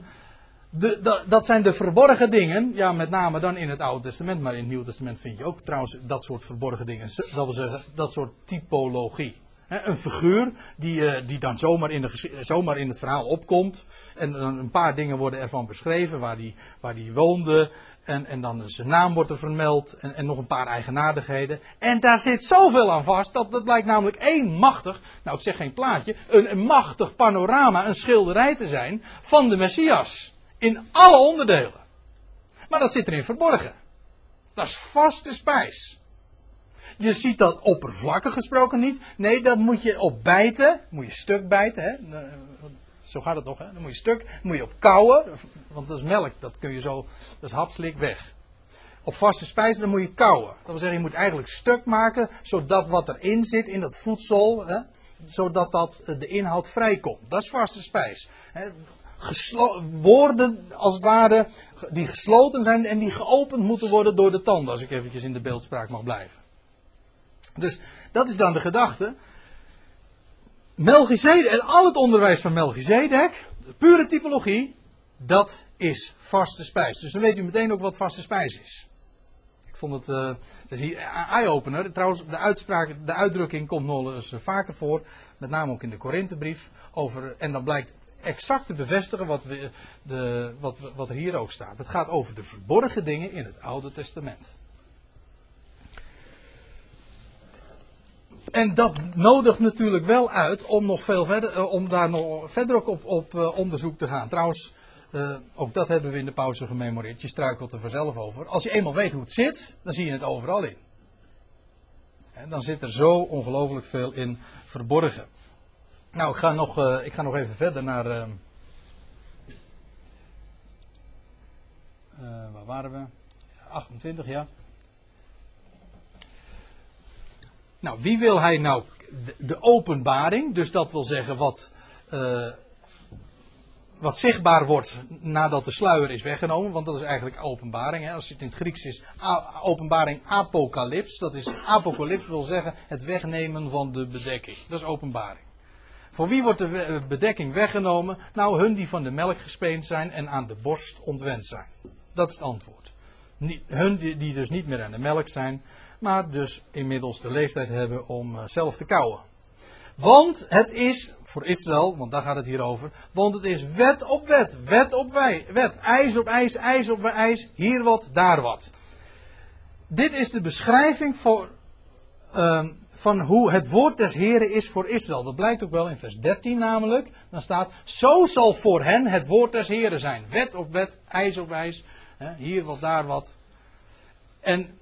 De, dat, zijn de verborgen dingen. Ja, met name dan in het Oude Testament. Maar in het Nieuwe Testament vind je ook trouwens dat soort verborgen dingen. Dat wil zeggen, dat soort typologie. Een figuur die, eh, die dan zomaar in, de, zomaar in het verhaal opkomt. En dan een paar dingen worden ervan beschreven. Waar die, waar die woonde. En, en dan zijn naam wordt er vermeld. En, en nog een paar eigenaardigheden. En daar zit zoveel aan vast. Dat, dat blijkt namelijk één machtig. Nou, ik zeg geen plaatje. Een, een machtig panorama. Een schilderij te zijn. Van de Messias. In alle onderdelen. Maar dat zit erin verborgen. Dat is vaste spijs. Je ziet dat oppervlakkig gesproken niet. Nee, dat moet je op bijten. Moet je stuk bijten. Hè? Zo gaat het toch, hè? Dan moet je stuk, moet je op kouwen. Want dat is melk, dat kun je zo, dat is hapslik weg. Op vaste spijs, dan moet je kouwen. Dat wil zeggen, je moet eigenlijk stuk maken, zodat wat erin zit in dat voedsel, hè, zodat dat, de inhoud vrijkomt. Dat is vaste spijs. Hè? woorden, als het ware, die gesloten zijn en die geopend moeten worden door de tanden, als ik eventjes in de beeldspraak mag blijven. Dus dat is dan de gedachte. Melchizedek, en al het onderwijs van Melchizedek, pure typologie, dat is vaste spijs. Dus dan weet u meteen ook wat vaste spijs is. Ik vond het, het is eye-opener. Trouwens, de uitspraak, de uitdrukking komt nog eens vaker voor, met name ook in de Korinthebrief, over, en dan blijkt exact te bevestigen wat, we, de, wat, wat er hier ook staat. Het gaat over de verborgen dingen in het Oude Testament. En dat nodigt natuurlijk wel uit om, nog veel verder, eh, om daar nog verder ook op, op uh, onderzoek te gaan. Trouwens, uh, ook dat hebben we in de pauze gememoreerd. Je struikelt er vanzelf over. Als je eenmaal weet hoe het zit, dan zie je het overal in. En dan zit er zo ongelooflijk veel in verborgen. Nou, ik ga nog, ik ga nog even verder naar. Waar waren we? 28, ja. Nou, wie wil hij nou? De, openbaring, dus dat wil zeggen wat, uh, wat zichtbaar wordt nadat de sluier is weggenomen, want dat is eigenlijk openbaring. Hè? Als het in het Grieks is, openbaring apocalyps, dat is apocalyps wil zeggen het wegnemen van de bedekking. Dat is openbaring. Voor wie wordt de bedekking weggenomen? Nou, hun die van de melk gespeend zijn en aan de borst ontwend zijn. Dat is het antwoord. hun die dus niet meer aan de melk zijn, maar dus inmiddels de leeftijd hebben om eh, zelf te kauwen. Want het is, voor Israël, want daar gaat het hier over, want het is wet op wet, wet op wij, wet, ijs op ijs, ijs op ijs, hier wat, daar wat. Dit is de beschrijving voor, uh, van hoe het woord des Heren is voor Israël. Dat blijkt ook wel in vers 13 namelijk. Dan staat, zo zal voor hen het woord des Heren zijn. Wet op wet, ijs op ijs, hier wat, daar wat. En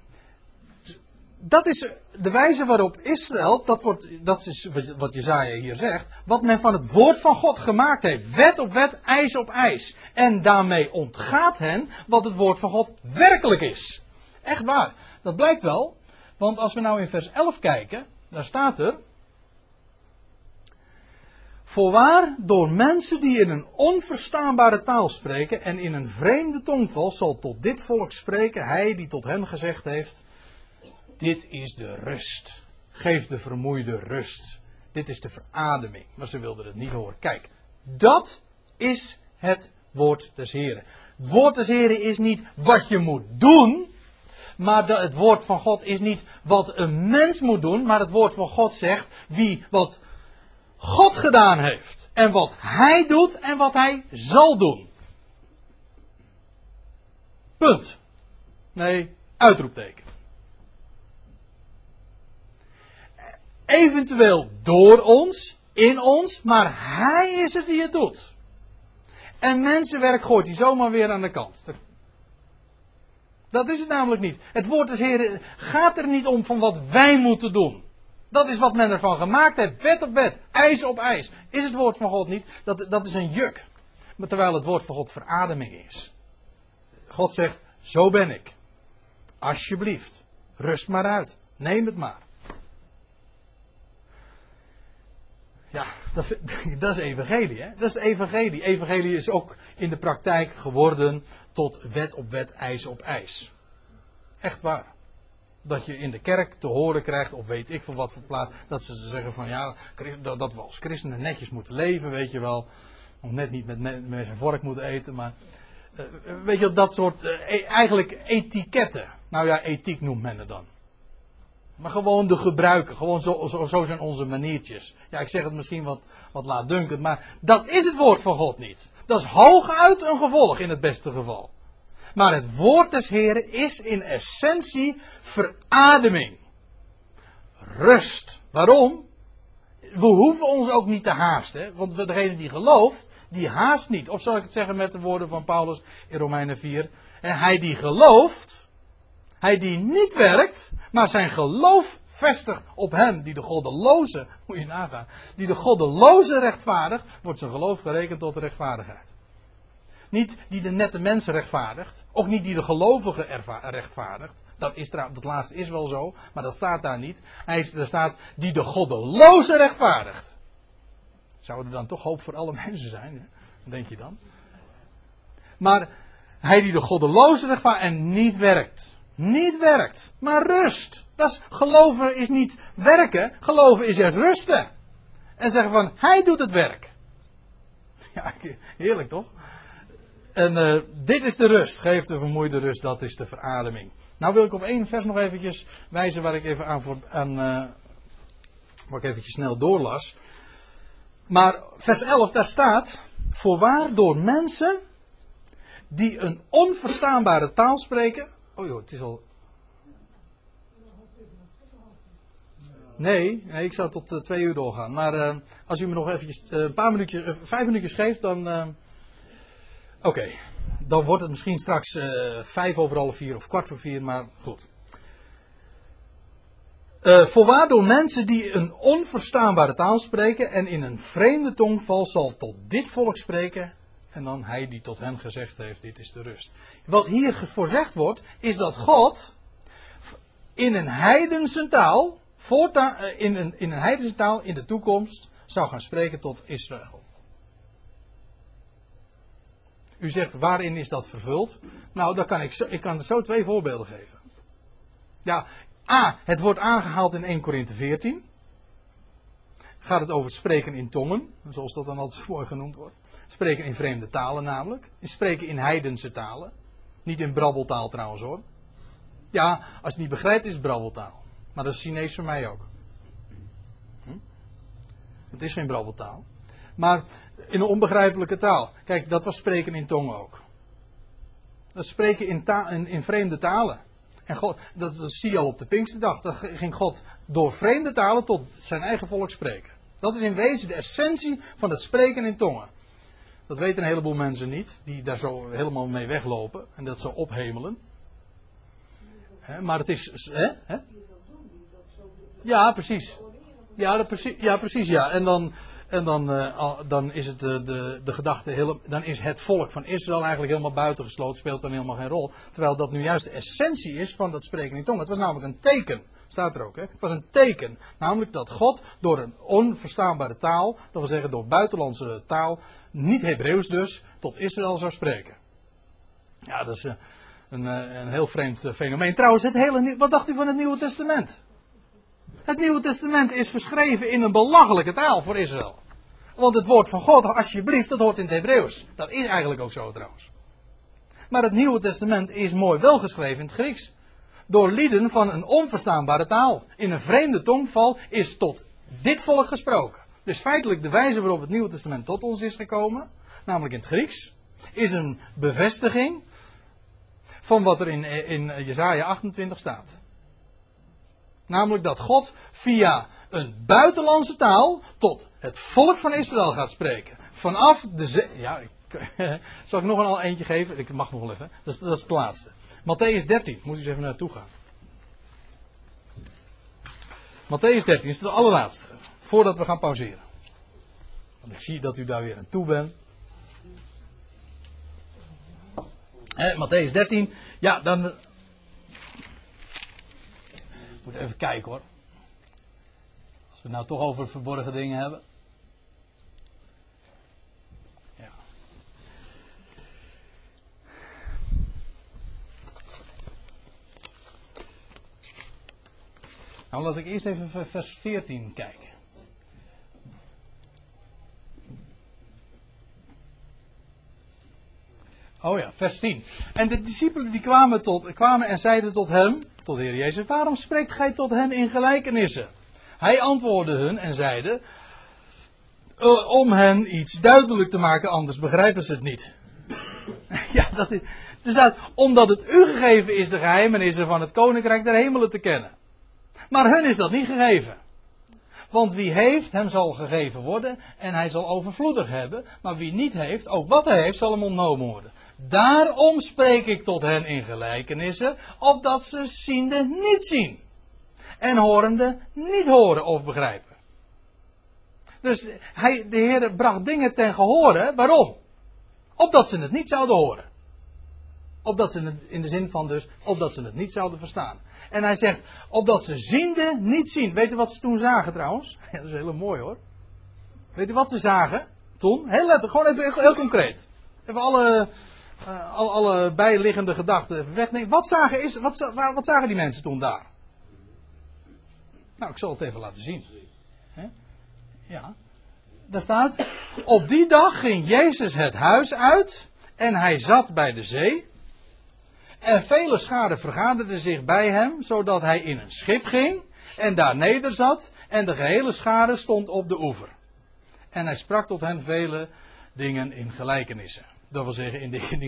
dat is de wijze waarop Israël, dat, wordt, dat is wat Jezaja hier zegt, wat men van het woord van God gemaakt heeft. Wet op wet, ijs op ijs. En daarmee ontgaat hen wat het woord van God werkelijk is. Echt waar. Dat blijkt wel, want als we nou in vers 11 kijken, daar staat er. Voorwaar, door mensen die in een onverstaanbare taal spreken en in een vreemde tongval zal tot dit volk spreken hij die tot hen gezegd heeft, dit is de rust. Geef de vermoeide rust. Dit is de verademing. Maar ze wilden het niet horen. Kijk, dat is het woord des Heren. Het woord des Heren is niet wat je moet doen. Maar het woord van God is niet wat een mens moet doen. Maar het woord van God zegt wie wat God gedaan heeft. En wat hij doet en wat hij zal doen. Punt. Nee, uitroepteken. Eventueel door ons, in ons, maar Hij is het die het doet. En mensenwerk gooit hij zomaar weer aan de kant. Dat is het namelijk niet. Het woord des Heeren gaat er niet om van wat wij moeten doen. Dat is wat men ervan gemaakt heeft. Wet op wet, ijs op ijs. Is het woord van God niet? Dat, dat is een juk. Maar terwijl het woord van God verademing is. God zegt, zo ben ik. Alsjeblieft, rust maar uit. Neem het maar. Ja, dat, dat, is evangelie, hè? Dat is evangelie. Evangelie is ook in de praktijk geworden tot wet op wet, ijs op ijs. Echt waar. Dat je in de kerk te horen krijgt, of weet ik van wat voor plaats, dat ze zeggen van ja, dat we als christenen netjes moeten leven, weet je wel. Of net niet met, zijn vork moeten eten, maar uh, weet je, dat soort, uh, eigenlijk etiketten. Nou ja, ethiek noemt men het dan. Maar gewoon de gebruiken. Gewoon zo, zo, zo, zijn onze maniertjes. Ja, ik zeg het misschien wat, wat laatdunkend, maar dat is het woord van God niet. Dat is hooguit een gevolg in het beste geval. Maar het woord des Heren is in essentie verademing. Rust. Waarom? We hoeven ons ook niet te haasten. Want degene die gelooft, die haast niet. Of zal ik het zeggen met de woorden van Paulus in Romeinen 4. En hij die gelooft, hij die niet werkt, maar zijn geloof vestigt op hem die de goddeloze, moet je nagaan, die de goddeloze rechtvaardigt, wordt zijn geloof gerekend tot rechtvaardigheid. Niet die de nette mensen rechtvaardigt, ook niet die de gelovige rechtvaardigt. Dat, is, dat laatste is wel zo, maar dat staat daar niet. Hij, er staat die de goddeloze rechtvaardigt. Zou er dan toch hoop voor alle mensen zijn? Denk je dan? Maar hij die de goddeloze rechtvaardigt en niet werkt. Niet werkt, maar rust. Dat is, geloven is niet werken, geloven is juist rusten. En zeggen van, hij doet het werk. Ja, heerlijk toch? En uh, dit is de rust. Geef de vermoeide rust, dat is de verademing. Nou wil ik op één vers nog eventjes wijzen waar ik even aan, voor, aan uh, waar ik eventjes snel doorlas. Maar vers 11, daar staat, voorwaar door mensen die een onverstaanbare taal spreken. Oh joh, het is al. Nee, ik zou tot uh, twee uur doorgaan. Maar uh, als u me nog eventjes uh, een paar minuutjes, vijf minuutjes geeft, dan. Oké, dan wordt het misschien straks vijf over half vier of kwart voor vier, maar goed. Voorwaar door mensen die een onverstaanbare taal spreken en in een vreemde tongval zal tot dit volk spreken en dan hij die tot hen gezegd heeft, dit is de rust. Wat hier voorzegd wordt, is dat God in een heidense taal, eh, in een, in een heidense taal in de toekomst zou gaan spreken tot Israël. U zegt, waarin is dat vervuld? Nou, dan kan ik, zo, ik kan er zo twee voorbeelden geven. Ja, A, het wordt aangehaald in 1 Korinthe 14. Gaat het over spreken in tongen, zoals dat dan altijd voor genoemd wordt. Spreken in vreemde talen namelijk. Spreken in heidense talen. Niet in brabbeltaal trouwens hoor. Ja, als je het niet begrijpt is het brabbeltaal. Maar dat is Chinees voor mij ook. Hm? Het is geen brabbeltaal. Maar in een onbegrijpelijke taal. Kijk, dat was spreken in tongen ook. Dat spreken in, in, vreemde talen. En God, dat, dat, zie je al op de Pinksterdag. Dat ging God door vreemde talen tot zijn eigen volk spreken. Dat is in wezen de essentie van het spreken in tongen. Dat weten een heleboel mensen niet, die daar zo helemaal mee weglopen en dat zo ophemelen. maar het is. Ja, precies. Ja, precies, ja, precies. Ja. En dan, en dan, uh, dan is het de, de, gedachte, dan is het volk van Israël eigenlijk helemaal buitengesloten, speelt dan helemaal geen rol. Terwijl dat nu juist de essentie is van dat spreken in tong. Het was namelijk een teken, staat er ook. Hè? Het was een teken, namelijk dat God door een onverstaanbare taal, dat wil zeggen door buitenlandse taal, niet Hebreeuws dus, tot Israël zou spreken. Ja, dat is eh, een, een, een heel vreemd eh, fenomeen. Trouwens, het hele, wat dacht u van het Nieuwe Testament? Het Nieuwe Testament is geschreven in een belachelijke taal voor Israël. Want het woord van God, alsjeblieft, dat hoort in het Hebreeuws. Dat is eigenlijk ook zo trouwens. Maar het Nieuwe Testament is mooi wel geschreven in het Grieks. Door lieden van een onverstaanbare taal. In een vreemde tongval is tot dit volk gesproken. Dus feitelijk de wijze waarop het Nieuwe Testament tot ons is gekomen, namelijk in het Grieks, is een bevestiging van wat er in, in Jezaja 28 staat. Namelijk dat God via een buitenlandse taal tot het volk van Israël gaat spreken. Vanaf de zee. Ja, ik, zal ik nog een al eentje geven? Ik mag nog wel even. Dat is, dat is het laatste. Matthäus 13, moet u eens even naartoe gaan. Matthäus 13 is het allerlaatste. Voordat we gaan pauzeren. Want ik zie dat u daar weer aan toe bent. Eh, Matthäus 13. Ja, dan. Ik moet even kijken hoor. Als we het nou toch over verborgen dingen hebben. Nou, laat ik eerst even vers 14 kijken. Oh ja, vers 10. En de discipelen die kwamen, tot, kwamen en zeiden tot hem, tot de Heer Jezus, waarom spreekt gij tot hen in gelijkenissen? Hij antwoordde hun en zeide, uh, om hen iets duidelijk te maken, anders begrijpen ze het niet. ja, dat is, er staat, omdat het u gegeven is de geheimenissen van het koninkrijk der hemelen te kennen. Maar hun is dat niet gegeven. Want wie heeft, hem zal gegeven worden en hij zal overvloedig hebben. Maar wie niet heeft, ook wat hij heeft, zal hem ontnomen worden. Daarom spreek ik tot hen in gelijkenissen, opdat ze ziende niet zien. En horende niet horen of begrijpen. Dus hij, de Heer bracht dingen ten gehore. Waarom? Opdat ze het niet zouden horen. Opdat ze het, in de zin van dus, opdat ze het niet zouden verstaan. En hij zegt, opdat ze ziende niet zien. Weet u wat ze toen zagen trouwens? Ja, dat is heel mooi hoor. Weet u wat ze zagen? toen? Heel letterlijk, gewoon even heel, concreet. Even alle, uh, alle, alle bijliggende gedachten wegnemen. Wat zagen, is, wat, wat zagen die mensen toen daar? Nou, ik zal het even laten zien. Ja. Daar staat, op die dag ging Jezus het huis uit en hij zat bij de zee. En vele scharen vergaderden zich bij hem, zodat hij in een schip ging en daar nederzat en de gehele schade stond op de oever. En hij sprak tot hen vele dingen in gelijkenissen. Dat wil zeggen in dingen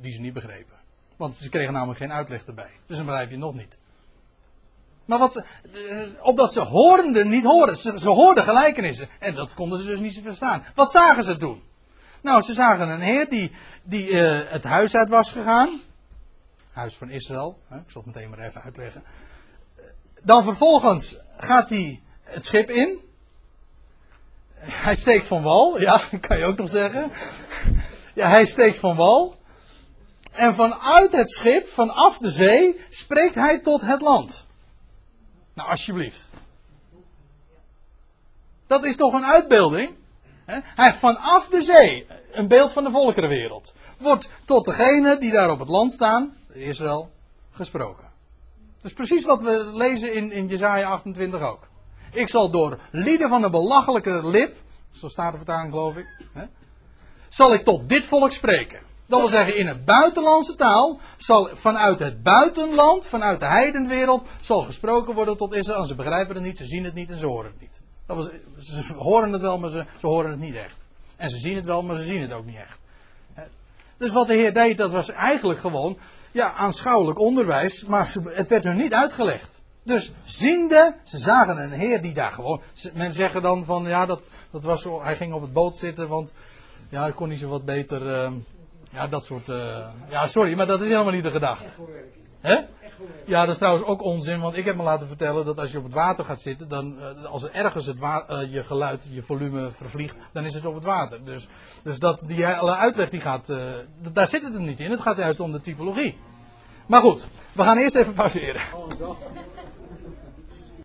die ze niet, begrepen. Want ze kregen namelijk geen uitleg erbij. Dus dan begrijp je nog niet. Maar wat ze, opdat ze hoornden niet horen. Ze, hoorden gelijkenissen. En dat konden ze dus niet verstaan. Wat zagen ze toen? Nou, ze zagen een heer die, die uh, het huis uit was gegaan. Huis van Israël. Ik zal het meteen maar even uitleggen. Dan vervolgens gaat hij het schip in. Hij steekt van wal. Ja, kan je ook nog zeggen. Ja, hij steekt van wal. En vanuit het schip, vanaf de zee, spreekt hij tot het land. Nou, alsjeblieft. Dat is toch een uitbeelding? Hij vanaf de zee, een beeld van de volkerenwereld, wordt tot degene die daar op het land staan, Israël, gesproken. Dat is precies wat we lezen in, in Jezaja 28 ook. Ik zal door lieden van een belachelijke lip, zo staat de vertaling geloof ik, hè, zal ik tot dit volk spreken. Dat wil zeggen, in een buitenlandse taal zal vanuit het buitenland, vanuit de heidenwereld, zal gesproken worden tot Israël. Ze begrijpen het niet, ze zien het niet en ze horen het niet. Dat was, ze horen het wel, maar ze, ze horen het niet echt. En ze zien het wel, maar ze zien het ook niet echt. Dus wat de Heer deed, dat was eigenlijk gewoon ja, aanschouwelijk onderwijs, maar het werd hun niet uitgelegd. Dus ziende, ze zagen een Heer die daar gewoon. Men zeggen dan van ja, dat, dat was zo, hij ging op het boot zitten, want ja, hij kon niet zo wat beter. Uh, ja, dat soort. Uh, ja, sorry, maar dat is helemaal niet de gedachte. Hè? Ja, dat is trouwens ook onzin, want ik heb me laten vertellen dat als je op het water gaat zitten, dan uh, als er ergens het uh, je geluid, je volume vervliegt, dan is het op het water. Dus, dus dat, die hele uitleg die gaat, daar zit het hem niet in. Het gaat juist om de typologie. Maar goed, we gaan eerst even pauzeren.